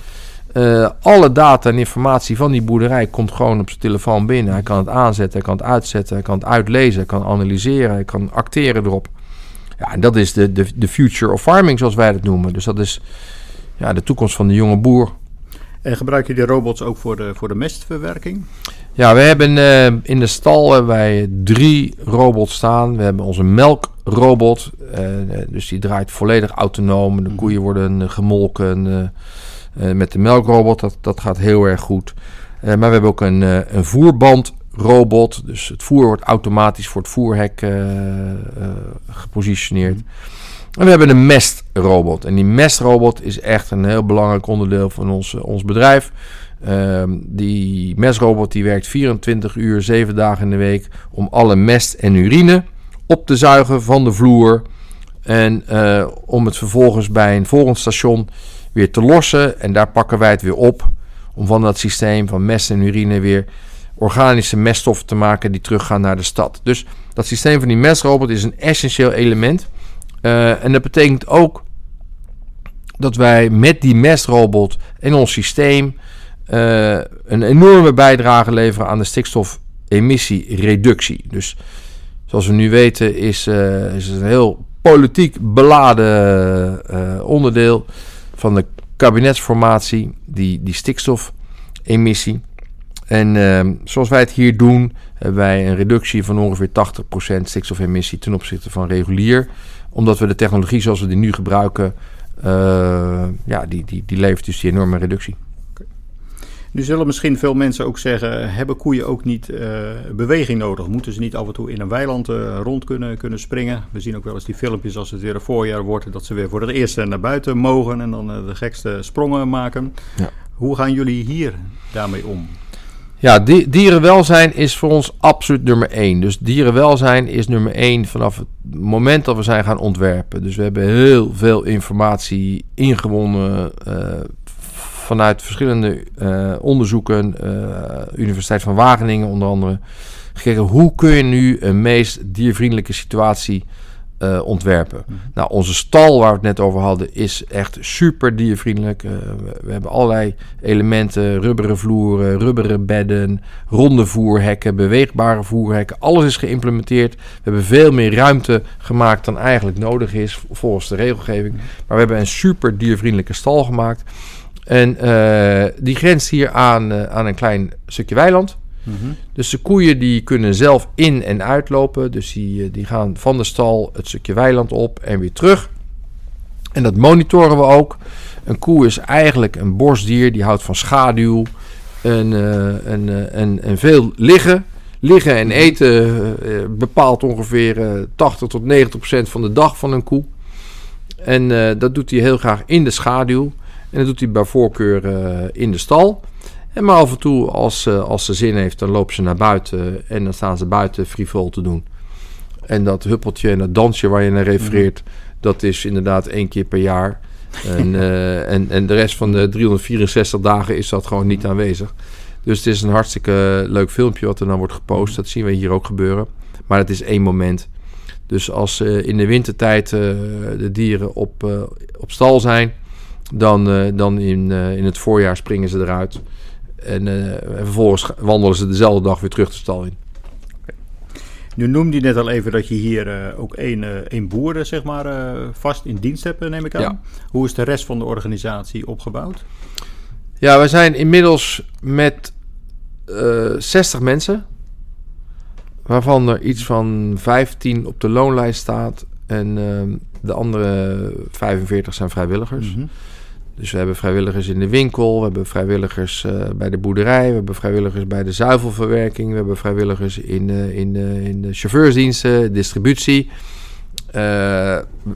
Uh, alle data en informatie van die boerderij komt gewoon op zijn telefoon binnen. Hij kan het aanzetten, hij kan het uitzetten, hij kan het uitlezen, hij kan analyseren, hij kan acteren erop. Ja, en dat is de, de, de future of farming, zoals wij het noemen. Dus dat is ja, de toekomst van de jonge boer. En gebruik je die robots ook voor de, voor de mestverwerking? Ja, we hebben uh, in de stal hebben wij drie robots staan. We hebben onze melkrobot, uh, dus die draait volledig autonoom. De mhm. koeien worden gemolken uh, met de melkrobot, dat, dat gaat heel erg goed. maar we hebben ook een, een voerbandrobot, dus het voer wordt automatisch voor het voerhek gepositioneerd. Mhm. En we hebben een mestrobot. En die mestrobot is echt een heel belangrijk onderdeel van ons, eh, ons bedrijf. Um, die mestrobot die werkt 24 uur, 7 dagen in de week om alle mest en urine op te zuigen van de vloer. En uh, om het vervolgens bij een volgend station weer te lossen. En daar pakken wij het weer op. Om van dat systeem van mest en urine weer organische meststoffen te maken die teruggaan naar de stad. Dus dat systeem van die mestrobot is een essentieel element. Uh, en dat betekent ook dat wij met die mestrobot en ons systeem uh, een enorme bijdrage leveren aan de stikstofemissiereductie. Dus zoals we nu weten is, uh, is het een heel politiek beladen onderdeel van de kabinetsformatie, die, die stikstofemissie. En uh, zoals wij het hier doen, hebben wij een reductie van ongeveer 80% stikstofemissie ten opzichte van regulier omdat we de technologie zoals we die nu gebruiken, uh, ja, die, die, die levert dus die enorme reductie. Nu zullen misschien veel mensen ook zeggen: hebben koeien ook niet uh, beweging nodig? Moeten ze niet af en toe in een weiland uh, rond kunnen, kunnen springen? We zien ook wel eens die filmpjes als het weer een voorjaar wordt, dat ze weer voor het eerst naar buiten mogen en dan de gekste sprongen maken. Ja. Hoe gaan jullie hier daarmee om? Ja, dierenwelzijn is voor ons absoluut nummer één. Dus dierenwelzijn is nummer één vanaf het moment dat we zijn gaan ontwerpen. Dus we hebben heel veel informatie ingewonnen uh, vanuit verschillende uh, onderzoeken. Uh, Universiteit van Wageningen onder andere. Gekeken hoe kun je nu een meest diervriendelijke situatie uh, ontwerpen. Nou, onze stal waar we het net over hadden is echt super diervriendelijk. Uh, we, hebben allerlei elementen, rubberen vloeren, rubberen bedden, ronde voerhekken, beweegbare voerhekken. Alles is geïmplementeerd. We hebben veel meer ruimte gemaakt dan eigenlijk nodig is volgens de regelgeving. Maar we hebben een super diervriendelijke stal gemaakt. En uh, die grenst hier aan, aan een klein stukje weiland. Mhm. Dus de koeien die kunnen zelf in- en uitlopen. Dus die, eh, die gaan van de stal het stukje weiland op en weer terug. En dat monitoren we ook. Een koe is eigenlijk een borstdier. Die houdt van schaduw en, uh, en, en, en veel liggen. Liggen en eten bepaalt ongeveer 80 tot 90 procent van de dag van een koe. En dat doet hij heel graag in de schaduw. En dat doet hij bij voorkeur in de stal. En maar af en toe, als, als ze zin heeft, dan lopen ze naar buiten en dan staan ze buiten frivol te doen. En dat huppeltje en dat dansje waar je naar refereert, dat is inderdaad één keer per jaar. En, eh, en, en de rest van de 364 dagen is dat gewoon niet aanwezig. Dus het is een hartstikke leuk filmpje wat er dan wordt gepost. Dat zien we hier ook gebeuren. Maar het is één moment. Dus als uh, in de wintertijd uh, de dieren op, op stal zijn, dan, dan in, in het voorjaar springen ze eruit. En, en, vervolgens wandelen ze dezelfde dag weer terug de stal in. Nu noemde je net al even dat je hier ook één, één boer zeg maar, vast in dienst hebt, neem ik aan. Ja. Hoe is de rest van de organisatie opgebouwd? Ja, we zijn inmiddels met 60 mensen waarvan er iets van 15 op de loonlijst staat. En uh, de andere 45 zijn vrijwilligers. Mm -hmm. Dus we hebben vrijwilligers in de winkel, we hebben vrijwilligers uh, bij de boerderij, we hebben vrijwilligers bij de zuivelverwerking, we hebben vrijwilligers in, uh, in, in de chauffeursdiensten, distributie.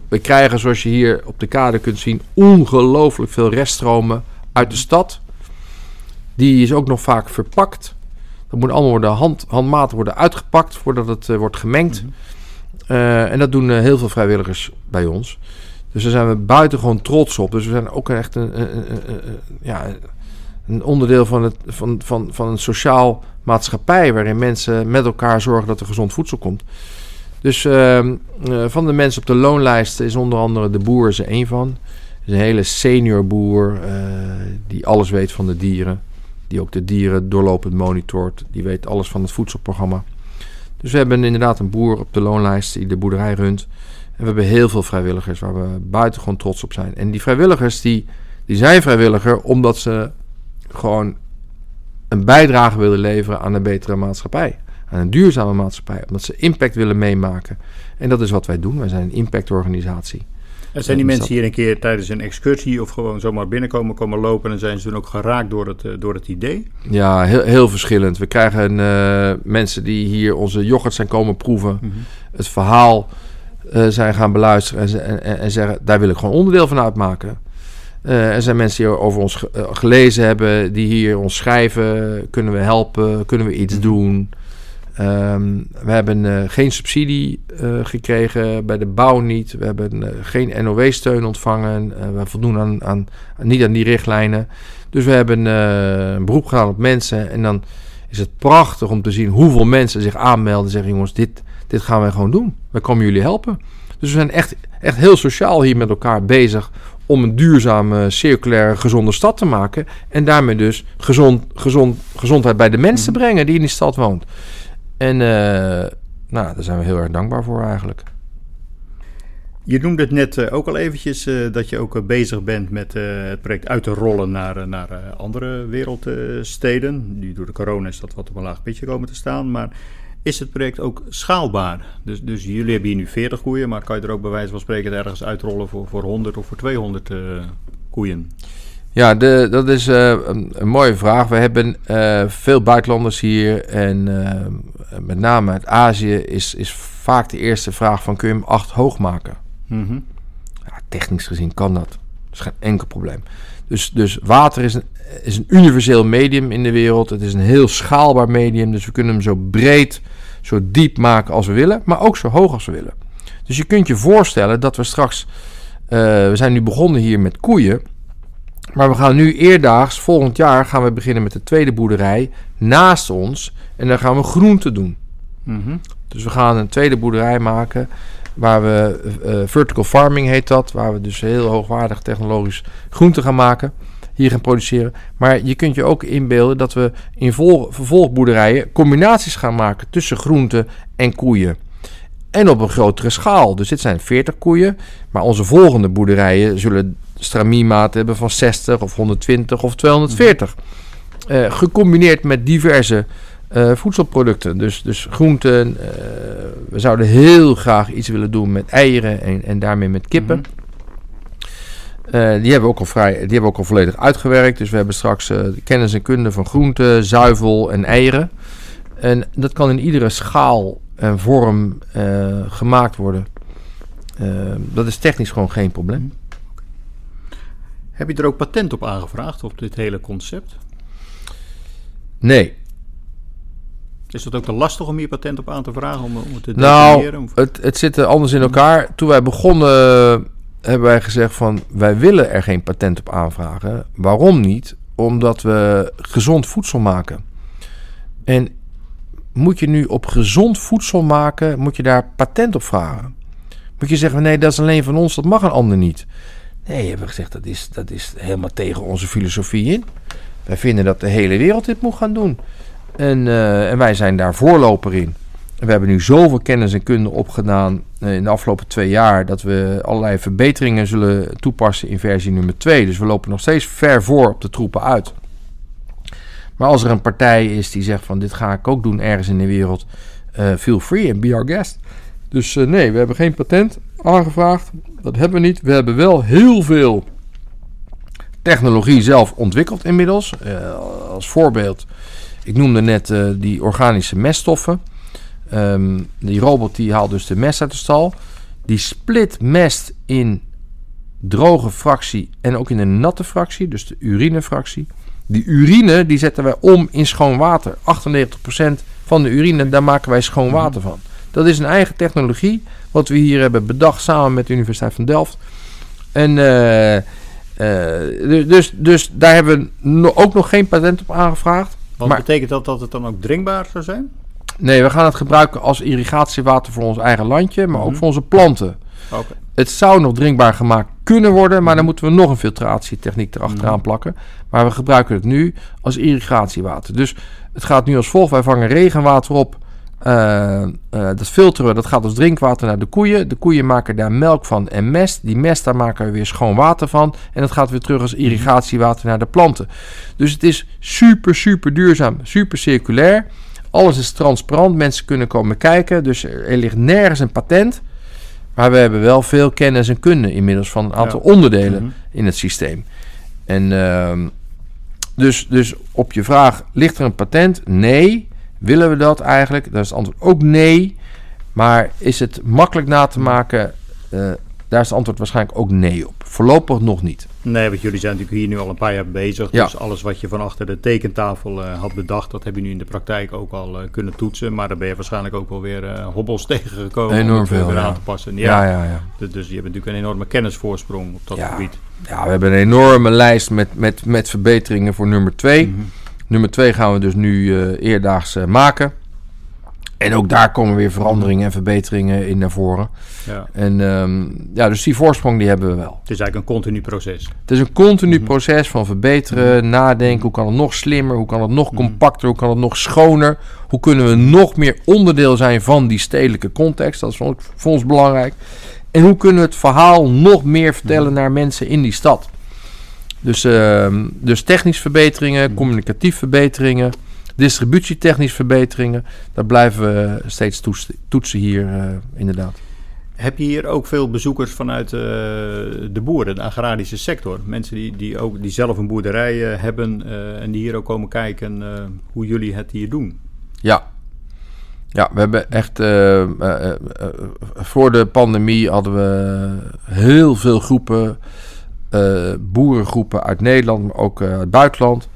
We krijgen, zoals je hier op de kade kunt zien, ongelooflijk veel reststromen uit de stad. Die is ook nog vaak verpakt. Dat moet allemaal worden hand, handmatig worden uitgepakt voordat het wordt gemengd. Uh, en dat doen heel veel vrijwilligers bij ons. Dus daar zijn we buitengewoon trots op. Dus we zijn ook echt een, ja, een onderdeel van, het, van, van, van een sociaal maatschappij... waarin mensen met elkaar zorgen dat er gezond voedsel komt. Dus ehm, van de mensen op de loonlijst is onder andere de boer er één van. is een hele senior boer die alles weet van de dieren die ook de dieren doorlopend monitort. Die weet alles van het voedselprogramma. Dus we hebben inderdaad een boer op de loonlijst die de boerderij runt. En we hebben heel veel vrijwilligers waar we buitengewoon trots op zijn. En die vrijwilligers die, die zijn vrijwilliger omdat ze gewoon een bijdrage willen leveren aan een betere maatschappij. Aan een duurzame maatschappij. Omdat ze impact willen meemaken. En dat is wat wij doen. Wij zijn een impactorganisatie. En zijn die mensen hier een keer tijdens een excursie of gewoon zomaar binnenkomen, komen lopen en zijn ze dan ook geraakt door het, door het idee? Ja, heel, heel verschillend. We krijgen uh, mensen die hier onze yoghurt zijn komen proeven, mm -hmm. het verhaal uh, zijn gaan beluisteren en, en, en, zeggen, daar wil ik gewoon onderdeel van uitmaken. Uh, er zijn mensen die over ons gelezen hebben, die hier ons schrijven, kunnen we helpen, kunnen we iets -hmm. doen. Um, we hebben geen subsidie gekregen, bij de bouw niet. We hebben geen NOW-steun ontvangen. we voldoen aan, aan, niet aan die richtlijnen. Dus we hebben een beroep gedaan op mensen. En dan is het prachtig om te zien hoeveel mensen zich aanmelden. En zeggen: jongens, dit, dit gaan wij gewoon doen. Wij komen jullie helpen. Dus we zijn echt, echt heel sociaal hier met elkaar bezig om een duurzame, circulaire, gezonde stad te maken. En daarmee dus gezond, gezond, gezondheid bij de mensen te brengen die in die stad woont. En uh, nou, daar zijn we heel erg dankbaar voor eigenlijk. Je noemde het net uh, ook al eventjes uh, dat je ook bezig bent met het project uit te rollen naar, naar andere wereldsteden. nu door de corona is dat wat op een laag pitje komen te staan. Maar is het project ook schaalbaar? Dus, dus jullie hebben hier nu 40 koeien, maar kan je er ook bij wijze van spreken ergens uitrollen voor, voor 100 of voor 200 koeien? Ja, de, dat is uh, een, een, mooie vraag. We hebben uh, veel buitenlanders hier en met name uit Azië is, is vaak de eerste vraag van kun je hem acht hoog maken? Mm -hmm. ja, technisch gezien kan dat. Dat is geen enkel probleem. Dus, dus water is een, is een universeel medium in de wereld. Het is een heel schaalbaar medium. Dus we kunnen hem zo breed, zo diep maken als we willen, maar ook zo hoog als we willen. Dus je kunt je voorstellen dat we straks, we zijn nu begonnen hier met koeien. Maar we gaan nu eerdaags, volgend jaar gaan we beginnen met de tweede boerderij naast ons. En dan gaan we groenten doen. Mm -hmm. Dus we gaan een tweede boerderij maken waar we, uh, vertical farming heet dat. Waar we dus heel hoogwaardig technologisch groenten gaan maken. Hier gaan produceren. Maar je kunt je ook inbeelden dat we in vol, vervolgboerderijen combinaties gaan maken tussen groenten en koeien. En op een grotere schaal. Dus dit zijn 40 koeien. Maar onze volgende boerderijen zullen stramiemaat hebben van 60 of 120 of 240. Uh, eh, gecombineerd met diverse uh, voedselproducten. Dus, dus groenten. Uh, we zouden heel graag iets willen doen met eieren en, en daarmee met kippen. Mm -hmm. Die, hebben we ook al vrij, die hebben we ook al volledig uitgewerkt. Dus we hebben straks kennis en kunde van groenten, zuivel en eieren. En dat kan in iedere schaal en vorm gemaakt worden. dat is technisch gewoon geen probleem. Mm -hmm. Heb je er ook patent op aangevraagd, op dit hele concept? Nee. Is het ook te lastig om hier patent op aan te vragen, om, om het te Nou, definiëren? Of- het, het zit er anders in elkaar. Toen wij begonnen eh, hebben wij gezegd van wij willen er geen patent op aanvragen. Waarom niet? Omdat we gezond voedsel maken. En moet je nu op gezond voedsel maken, moet je daar patent op vragen? Moet je zeggen nee, dat is alleen van ons, dat mag een ander niet. Nee, hebben we gezegd dat is, dat is helemaal tegen onze filosofie in. Wij vinden dat de hele wereld dit moet gaan doen. En, eh, en wij zijn daar voorloper in. We hebben nu zoveel kennis en kunde opgedaan eh, in de afgelopen twee jaar dat we allerlei verbeteringen zullen toepassen in versie nummer 2. Dus we lopen nog steeds ver voor op de troepen uit. Maar als er een partij is die zegt van dit ga ik ook doen ergens in de wereld, eh, feel free and be our guest. Dus eh, nee, we hebben geen patent aangevraagd. Dat hebben we niet. We hebben wel heel veel technologie zelf ontwikkeld inmiddels. Als voorbeeld, ik noemde net die organische meststoffen. Ehm, die robot die haalt dus de mest uit de stal. Die split mest in droge fractie en ook in een natte fractie, dus de urinefractie. Die urine die zetten wij om in schoon water. 98% van de urine, daar maken wij schoon water van. Dat is een eigen technologie, wat we hier hebben bedacht samen met de Universiteit van Delft. En eh, eh, du- dus, dus daar hebben we ook nog geen patent op aangevraagd. Want maar- betekent dat dat het dan ook drinkbaar zou zijn? Nee, we gaan het gebruiken als irrigatiewater voor ons eigen landje, maar ook Mhm. voor onze planten. Oké. Het zou nog drinkbaar gemaakt kunnen worden, maar dan moeten we nog een filtratietechniek erachteraan plakken. Maar we gebruiken het nu als irrigatiewater. Dus het gaat nu als volgt. Wij vangen regenwater op. eh, eh, dat filteren we, dat gaat als drinkwater naar de koeien. De koeien maken daar melk van en mest. Die mest, daar maken we weer schoon water van. En dat gaat weer terug als irrigatiewater naar de planten. Dus het is super, super duurzaam, super circulair. Alles is transparant, mensen kunnen komen kijken. Dus er, ligt nergens een patent. Maar we hebben wel veel kennis en kunde inmiddels van een aantal onderdelen Mhm. in het systeem. En ehm, dus, dus op je vraag, ligt er een patent? Nee. Willen we dat eigenlijk? Daar is het antwoord ook nee. Maar is het makkelijk na te maken? Eh, daar is het antwoord waarschijnlijk ook nee op. Voorlopig nog niet. Nee, want jullie zijn natuurlijk hier nu al een paar jaar bezig. Ja. Dus alles wat je van achter de tekentafel eh, had bedacht, dat heb je nu in de praktijk ook al eh, kunnen toetsen. Maar daar ben je waarschijnlijk ook wel weer eh, hobbels tegengekomen Enorm om het weer veel, ja. aan te passen. Ja, Ja, ja, ja. Dus, dus je hebt natuurlijk een enorme kennisvoorsprong op dat gebied. Ja, we hebben een enorme lijst met, met, met verbeteringen voor nummer 2. Mhm. Nummer 2 gaan we dus nu eerdaags maken. En ook daar komen weer veranderingen en verbeteringen in naar voren. Ja. En ehm, ja, dus die voorsprong die hebben we wel. Het is eigenlijk een continu proces. Het is een continu Mhm. proces van verbeteren, nadenken. Hoe kan het nog slimmer? Hoe kan het nog Mhm. compacter? Hoe kan het nog schoner? Hoe kunnen we nog meer onderdeel zijn van die stedelijke context? Dat is voor ons belangrijk. En hoe kunnen we het verhaal nog meer vertellen Mhm. naar mensen in die stad? Dus, ehm, dus technisch verbeteringen, Mhm. communicatief verbeteringen, distributietechnisch verbeteringen. Dat blijven we steeds toetsen, hier eh, inderdaad. Heb je hier ook veel bezoekers vanuit eh, de boeren, de agrarische sector? Mensen die, die, ook, die zelf een boerderij eh, hebben en die hier ook komen kijken hoe jullie het hier doen. Ja. Ja, we hebben echt. voor de pandemie hadden we heel veel groepen. boerengroepen uit Nederland, maar ook uit het buitenland.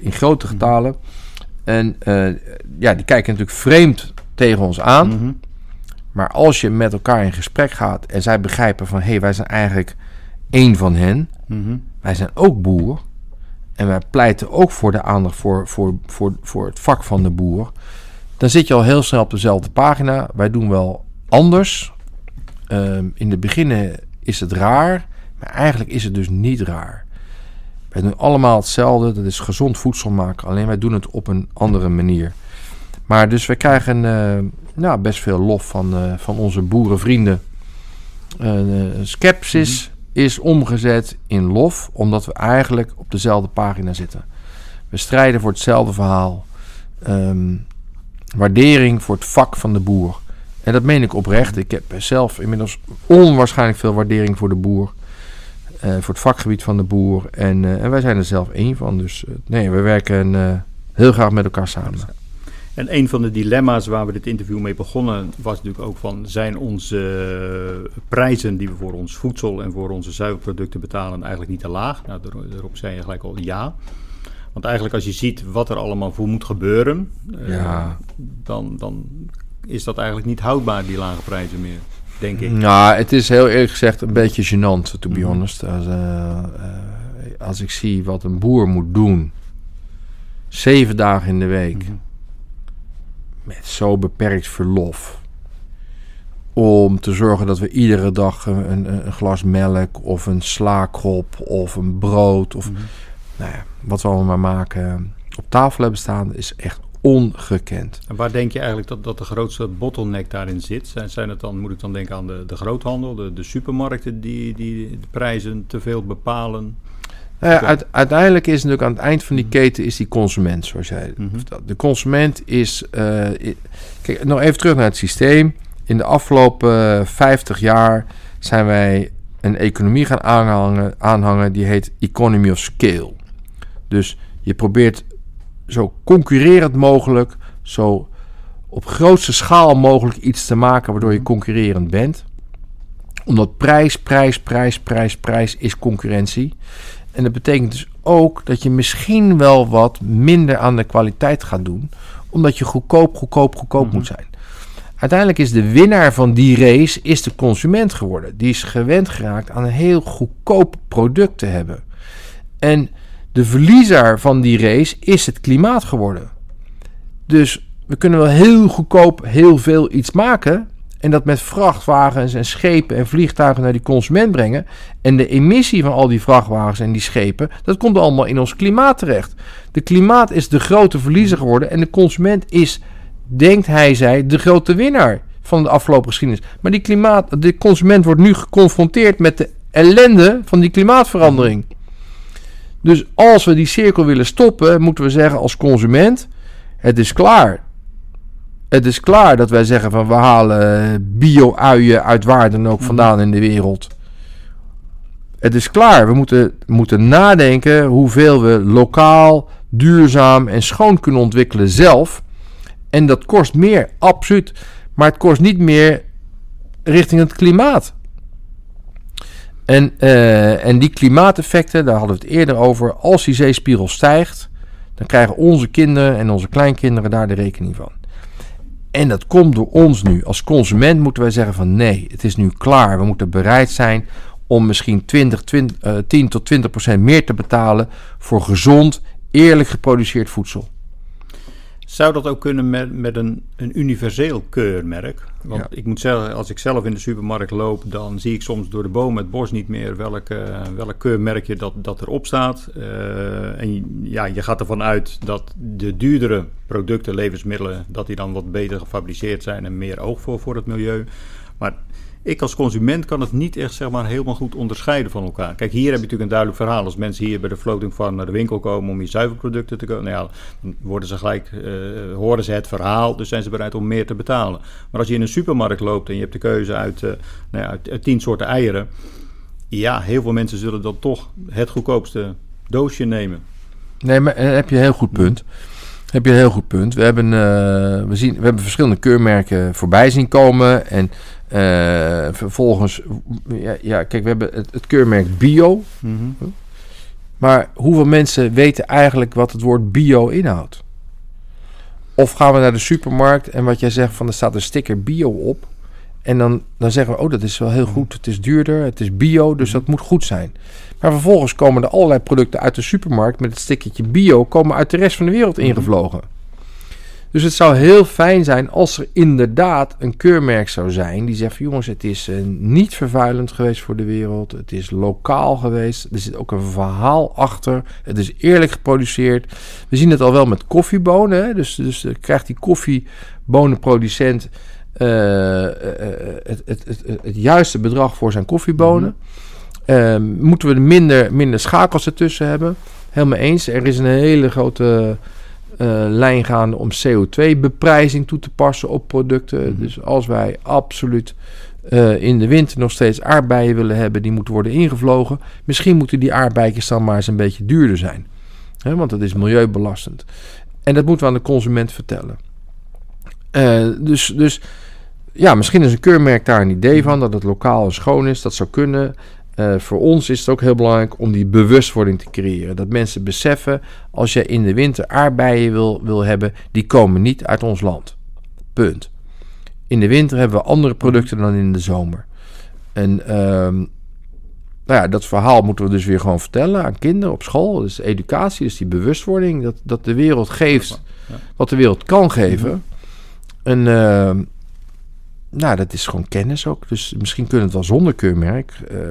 in grote getalen. En eh, ja, die kijken natuurlijk vreemd tegen ons aan. Mhm. Maar als je met elkaar in gesprek gaat en zij begrijpen van hé, hey, wij zijn eigenlijk één van hen. Mhm. Wij zijn ook boer. En wij pleiten ook voor de aandacht voor, voor, voor, voor het vak van de boer. Dan zit je al heel snel op dezelfde pagina. Wij doen wel anders. Ehm, in het begin is het raar. Maar eigenlijk is het dus niet raar. Wij doen allemaal hetzelfde. Dat is gezond voedsel maken. Alleen wij doen het op een andere manier. Maar dus we krijgen eh, nou, best veel lof van, eh, van onze boerenvrienden. Eh, skepsis is omgezet in lof, omdat we eigenlijk op dezelfde pagina zitten. We strijden voor hetzelfde verhaal. Ehm, waardering voor het vak van de boer. En dat meen ik oprecht. Ik heb zelf inmiddels onwaarschijnlijk veel waardering voor de boer. Eh, voor het vakgebied van de boer. En, eh, en wij zijn er zelf één van. Dus eh, nee, we werken heel graag met elkaar samen. En een van de dilemma's waar we dit interview mee begonnen was natuurlijk ook van zijn onze prijzen die we voor ons voedsel en voor onze zuivelproducten betalen eigenlijk niet te laag? Nou, daar- daarop zei je gelijk al ja. Want eigenlijk als je ziet wat er allemaal voor moet gebeuren, Ja. dan, dan is dat eigenlijk niet houdbaar, die lage prijzen meer, denk ik. Nou, het is heel eerlijk gezegd een beetje gênant, to be Mhm. honest. Als, eh, eh, als ik zie wat een boer moet doen, zeven dagen in de week, Mhm. met zo beperkt verlof, om te zorgen dat we iedere dag een, een, een glas melk of een slaakrop of een brood of Mhm. nou ja, wat we allemaal maar maken op tafel hebben staan, is echt ongekend. En waar denk je eigenlijk dat, dat de grootste bottleneck daarin zit? Zijn, zijn het dan, moet ik dan denken aan de, de groothandel, de, de supermarkten die, die de prijzen te veel bepalen? Nou ja, Ja. uit- uiteindelijk is natuurlijk aan het eind van die keten is die consument, zoals jij Mhm. De consument is. eh, kijk, nog even terug naar het systeem. In de afgelopen eh, 50 jaar zijn wij een economie gaan aanhangen, aanhangen die heet economy of scale. Dus je probeert zo concurrerend mogelijk, zo op grootste schaal mogelijk iets te maken waardoor je concurrerend bent. Omdat prijs, prijs, prijs, prijs, prijs is concurrentie. En dat betekent dus ook dat je misschien wel wat minder aan de kwaliteit gaat doen, omdat je goedkoop, goedkoop, goedkoop Mhm. moet zijn. Uiteindelijk is de winnaar van die race is de consument geworden. Die is gewend geraakt aan een heel goedkoop product te hebben. En de verliezer van die race is het klimaat geworden. Dus we kunnen wel heel goedkoop heel veel iets maken. En dat met vrachtwagens en schepen en vliegtuigen naar die consument brengen. En de emissie van al die vrachtwagens en die schepen, dat komt allemaal in ons klimaat terecht. De klimaat is de grote verliezer geworden. En de consument is, denkt hij, zij, de grote winnaar van de afgelopen geschiedenis. Maar die klimaat, de consument wordt nu geconfronteerd met de ellende van die klimaatverandering. Dus als we die cirkel willen stoppen, moeten we zeggen als consument: het is klaar. Het is klaar dat wij zeggen van we halen bio-uien uit waar dan ook vandaan in de wereld. Het is klaar. We moeten, moeten nadenken hoeveel we lokaal, duurzaam en schoon kunnen ontwikkelen zelf. En dat kost meer, absoluut. Maar het kost niet meer richting het klimaat. En, eh, en die klimaateffecten, daar hadden we het eerder over. Als die zeespiegel stijgt, dan krijgen onze kinderen en onze kleinkinderen daar de rekening van. En dat komt door ons nu. Als consument moeten wij zeggen van nee, het is nu klaar. We moeten bereid zijn om misschien 20, 20, eh, 10 tot 20 procent meer te betalen voor gezond, eerlijk geproduceerd voedsel. Zou dat ook kunnen met, met een, een universeel keurmerk? Want Ja. ik moet zeggen, als ik zelf in de supermarkt loop, dan zie ik soms door de boom het bos niet meer welk, eh, welk keurmerkje dat, dat erop staat. Eh, en ja, je gaat ervan uit dat de duurdere producten, levensmiddelen, dat die dan wat beter gefabriceerd zijn en meer oog voor, voor het milieu. Maar ik als consument kan het niet echt zeg maar, helemaal goed onderscheiden van elkaar. Kijk, hier heb je natuurlijk een duidelijk verhaal. Als mensen hier bij de floating farm naar de winkel komen om hier zuivelproducten te kopen, nou ja, dan worden ze gelijk, eh, horen ze het verhaal, dus zijn ze bereid om meer te betalen. Maar als je in een supermarkt loopt en je hebt de keuze uit, eh, nou ja, uit, uit tien soorten eieren, ja, heel veel mensen zullen dan toch het goedkoopste doosje nemen. Nee, maar eh, heb je een heel goed punt. Heb je een heel goed punt. We hebben, we zien, we hebben verschillende keurmerken voorbij zien komen. En eh, vervolgens, ja, ja, kijk, we hebben het, het keurmerk bio. Maar hoeveel mensen weten eigenlijk wat het woord bio inhoudt? Of gaan we naar de supermarkt en wat jij zegt van er staat een sticker bio op. En dan, dan zeggen we, oh dat is wel heel goed. Het is duurder, het is bio, dus dat moet goed zijn. Maar vervolgens komen er allerlei producten uit de supermarkt met het stickertje bio, komen uit de rest van de wereld ingevlogen. Dus het zou heel fijn zijn als er inderdaad een keurmerk zou zijn die zegt: van, jongens, het is eh, niet vervuilend geweest voor de wereld. Het is lokaal geweest. Er zit ook een verhaal achter. Het is eerlijk geproduceerd. We zien het al wel met koffiebonen. Hè? Dus, dus krijgt die koffiebonenproducent eh, eh, het, het, het, het, juiste bedrag voor zijn koffiebonen. Eh, moeten we er minder, minder schakels ertussen hebben? Helemaal eens. Er is een hele grote lijn gaande om CO2-beprijzing toe te passen op producten. Mhm. Dus als wij absoluut eh, in de winter nog steeds aardbeien willen hebben, die moeten worden ingevlogen. Misschien moeten die aardbeidjes dan maar eens een beetje duurder zijn. Hè, want dat is milieubelastend. En dat moeten we aan de consument vertellen. Eh, dus, dus ja, misschien is een keurmerk daar een idee van, dat het lokaal en schoon is. Dat zou kunnen. Uh, voor ons is het ook heel belangrijk om die bewustwording te creëren. Dat mensen beseffen, als je in de winter aardbeien wil, wil hebben, die komen niet uit ons land. Punt. In de winter hebben we andere producten dan in de zomer. En uh, nou ja, dat verhaal moeten we dus weer gewoon vertellen aan kinderen op school. Dus educatie, dus die bewustwording. Dat, dat de wereld geeft wat de wereld kan geven. En uh, nou, dat is gewoon kennis ook. Dus misschien kunnen we het wel zonder keurmerk. Uh,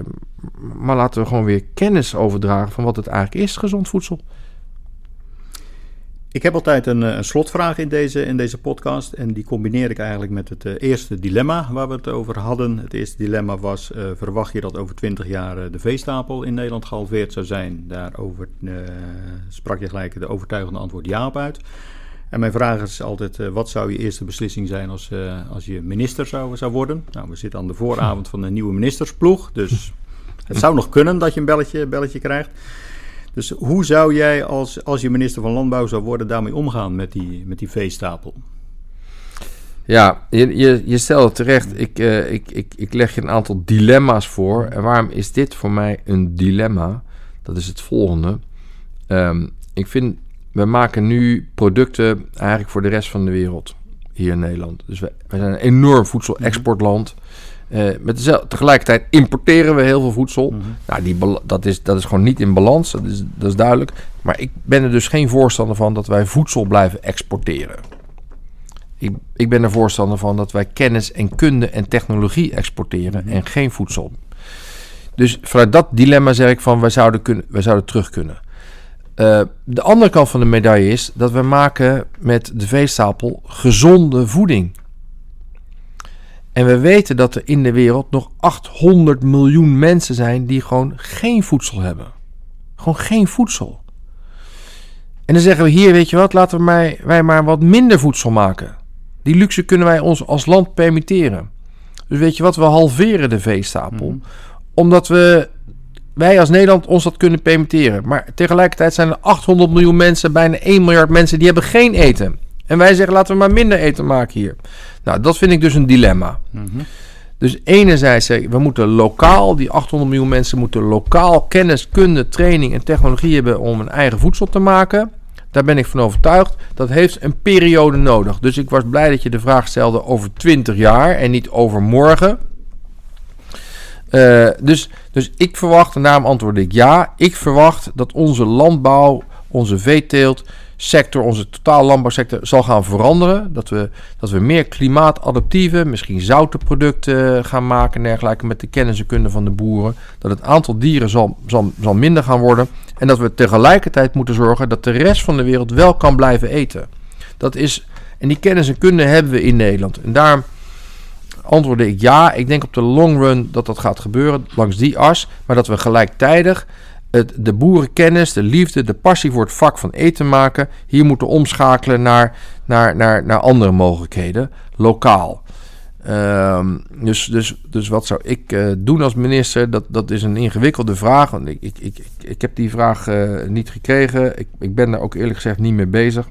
maar laten we gewoon weer kennis overdragen van wat het eigenlijk is, gezond voedsel. Ik heb altijd een, eh, een, slotvraag in deze, in deze podcast. En die combineer ik eigenlijk met het uh, eerste dilemma waar we het over hadden. Het eerste dilemma was: uh, verwacht je dat over 20 jaar de veestapel in Nederland gehalveerd zou zijn? Daarover sprak je gelijk de overtuigende antwoord ja op uit. En mijn vraag is altijd: wat zou je eerste beslissing zijn als, als je minister zou, zou worden? Nou, we zitten aan de vooravond van een nieuwe ministersploeg. Dus het zou nog kunnen dat je een belletje, belletje krijgt. Dus hoe zou jij als, als je minister van Landbouw zou worden daarmee omgaan met die, met die veestapel? Ja, je, je, je stelt het terecht. Ik, uh, ik, ik, ik leg je een aantal dilemma's voor. En waarom is dit voor mij een dilemma? Dat is het volgende. Um, ik vind, we maken nu producten eigenlijk voor de rest van de wereld hier in Nederland. Dus wij, wij zijn een enorm voedselexportland. Uh, met dezelfde, tegelijkertijd importeren we heel veel voedsel. Mhm. nou, die, dat, is, dat is gewoon niet in balans, dat is, dat is duidelijk. Maar ik ben er dus geen voorstander van dat wij voedsel blijven exporteren. Ik, ik ben er voorstander van dat wij kennis en kunde en technologie exporteren mhm. en geen voedsel. Dus vanuit dat dilemma zeg ik van wij zouden, kunnen, wij zouden terug kunnen. Uh, de andere kant van de medaille is dat we maken met de veestapel gezonde voeding. En we weten dat er in de wereld nog 800 miljoen mensen zijn die gewoon geen voedsel hebben. Gewoon geen voedsel. En dan zeggen we hier, weet je wat, laten we mij, wij maar wat minder voedsel maken. Die luxe kunnen wij ons als land permitteren. Dus weet je wat, we halveren de veestapel. Mhm. Omdat we, wij als Nederland ons dat kunnen permitteren. Maar tegelijkertijd zijn er 800 miljoen mensen, bijna 1 miljard mensen, die hebben geen eten. En wij zeggen, laten we maar minder eten maken hier. Nou, dat vind ik dus een dilemma. Mm Dus enerzijds, we moeten lokaal, die 800 miljoen mensen moeten lokaal kennis, kunde, training en technologie hebben om een eigen voedsel te maken. Daar ben ik van overtuigd. Dat heeft een periode nodig. Dus ik was blij dat je de vraag stelde over 20 jaar en niet over morgen. Uh, dus, dus ik verwacht, en daarom antwoord ik ja, ik verwacht dat onze landbouw, onze veeteelt sector, onze totaal landbouwsector, zal gaan veranderen. Dat we, dat we meer klimaatadaptieve, misschien zoute producten gaan maken en dergelijke met de kennis en kunde van de boeren. Dat het aantal dieren zal, zal, zal minder gaan worden. En dat we tegelijkertijd moeten zorgen dat de rest van de wereld wel kan blijven eten. Dat is, en die kennis en kunde hebben we in Nederland. En daarom antwoordde ik ja. Ik denk op de long run dat dat gaat gebeuren langs die as. Maar dat we gelijktijdig het, de boerenkennis, de liefde, de passie voor het vak van eten maken, hier moeten omschakelen naar, naar, naar, naar andere mogelijkheden, lokaal. Um, dus, dus, dus wat zou ik uh, doen als minister? Dat, dat is een ingewikkelde vraag. Ik, ik, ik, ik heb die vraag uh, niet gekregen. Ik, ik ben daar ook eerlijk gezegd niet mee bezig.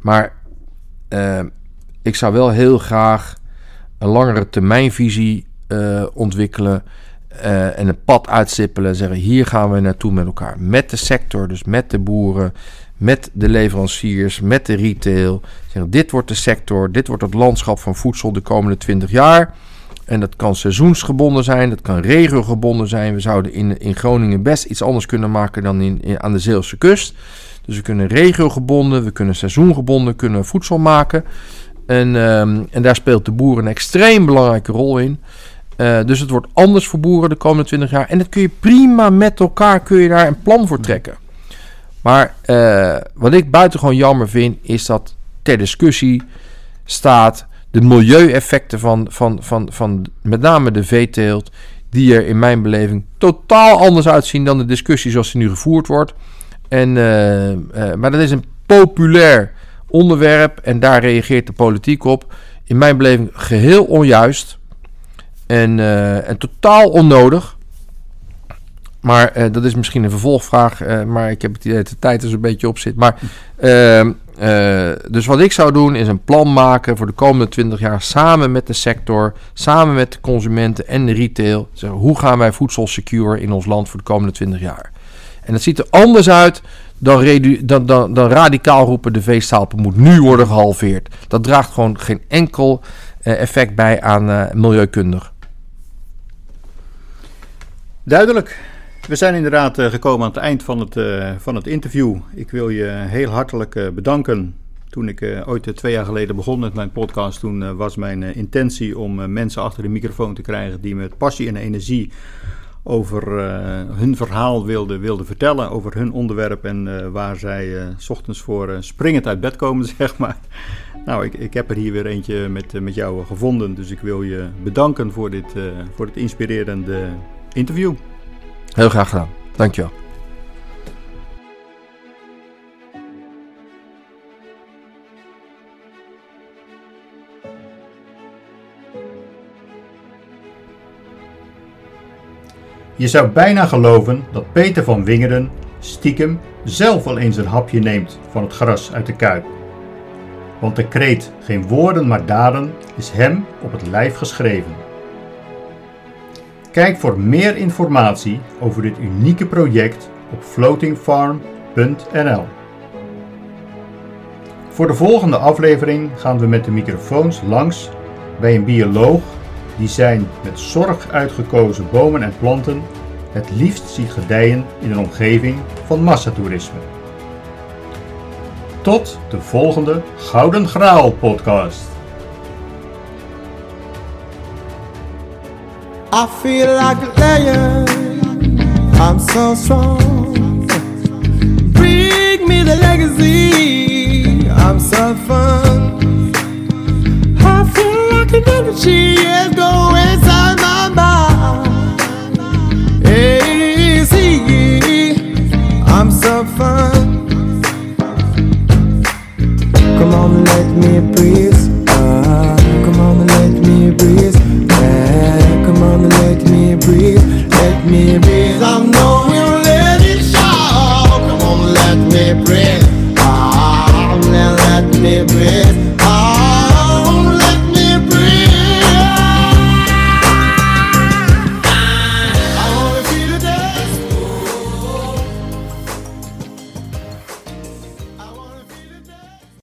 Maar uh, ik zou wel heel graag een langere termijnvisie ontwikkelen. Uh, en een pad uitstippelen en zeggen: hier gaan we naartoe met elkaar. Met de sector, dus met de boeren, met de leveranciers, met de retail. Zeggen: dit wordt de sector, dit wordt het landschap van voedsel de komende 20 jaar. En dat kan seizoensgebonden zijn, dat kan regiogebonden zijn. We zouden in, in Groningen best iets anders kunnen maken dan in, aan de Zeelse kust. Dus we kunnen regiogebonden, we kunnen seizoengebonden kunnen voedsel maken. En, um, en daar speelt de boer een extreem belangrijke rol in. Uh, dus het wordt anders voor boeren de komende 20 jaar. En dat kun je prima met elkaar kun je daar een plan voor trekken. Maar uh, wat ik buitengewoon jammer vind, is dat ter discussie staat de milieueffecten van, van, van, van met name de veeteelt, die er in mijn beleving totaal anders uitzien dan de discussie zoals die nu gevoerd wordt. En, uh, maar dat is een populair onderwerp en daar reageert de politiek op. In mijn beleving geheel onjuist. En, uh, en totaal onnodig. Maar uh, dat is misschien een vervolgvraag. Uh, maar ik heb het idee dat de tijd er zo'n beetje op zit. Maar Eh, dus wat ik zou doen is een plan maken voor de komende 20 jaar samen met de sector, samen met de consumenten en de retail. Zeggen, hoe gaan wij voedsel secure in ons land voor de komende 20 jaar? En dat ziet er anders uit dan, dan, dan, dan radicaal roepen de veestapel moet nu worden gehalveerd. Dat draagt gewoon geen enkel uh, effect bij aan uh, milieukundig. Duidelijk. We zijn inderdaad uh, gekomen aan het eind van het, van het interview. Ik wil je heel hartelijk bedanken. Toen ik ooit twee jaar geleden begon met mijn podcast, toen was mijn intentie om mensen achter de microfoon te krijgen die met passie en energie over uh, hun verhaal wilde, wilde vertellen, over hun onderwerp en uh, waar zij uh, s ochtends voor springend uit bed komen, zeg maar. Nou, ik, ik heb er hier weer eentje met, met jou gevonden, dus ik wil je bedanken voor dit, voor dit inspirerende interview. Heel graag gedaan, dankjewel. Je zou bijna geloven dat Peter van Wingeren stiekem zelf wel eens een hapje neemt van het gras uit de kuip. Want de kreet geen woorden maar daden is hem op het lijf geschreven. Kijk voor meer informatie over dit unieke project op floatingfarm.nl. Voor de volgende aflevering gaan we met de microfoons langs bij een bioloog die zijn met zorg uitgekozen bomen en planten het liefst ziet gedijen in een omgeving van massatoerisme. Tot de volgende Gouden Graal podcast. I feel like a. I'm so strong. Bring me the legacy. I'm so fun. she is going inside my mind. I'm so fun. Come on, let me breathe. Ah, come on, let me breathe. Come on, let me breathe. Let me breathe. I know we'll let it show. Come on, let me breathe.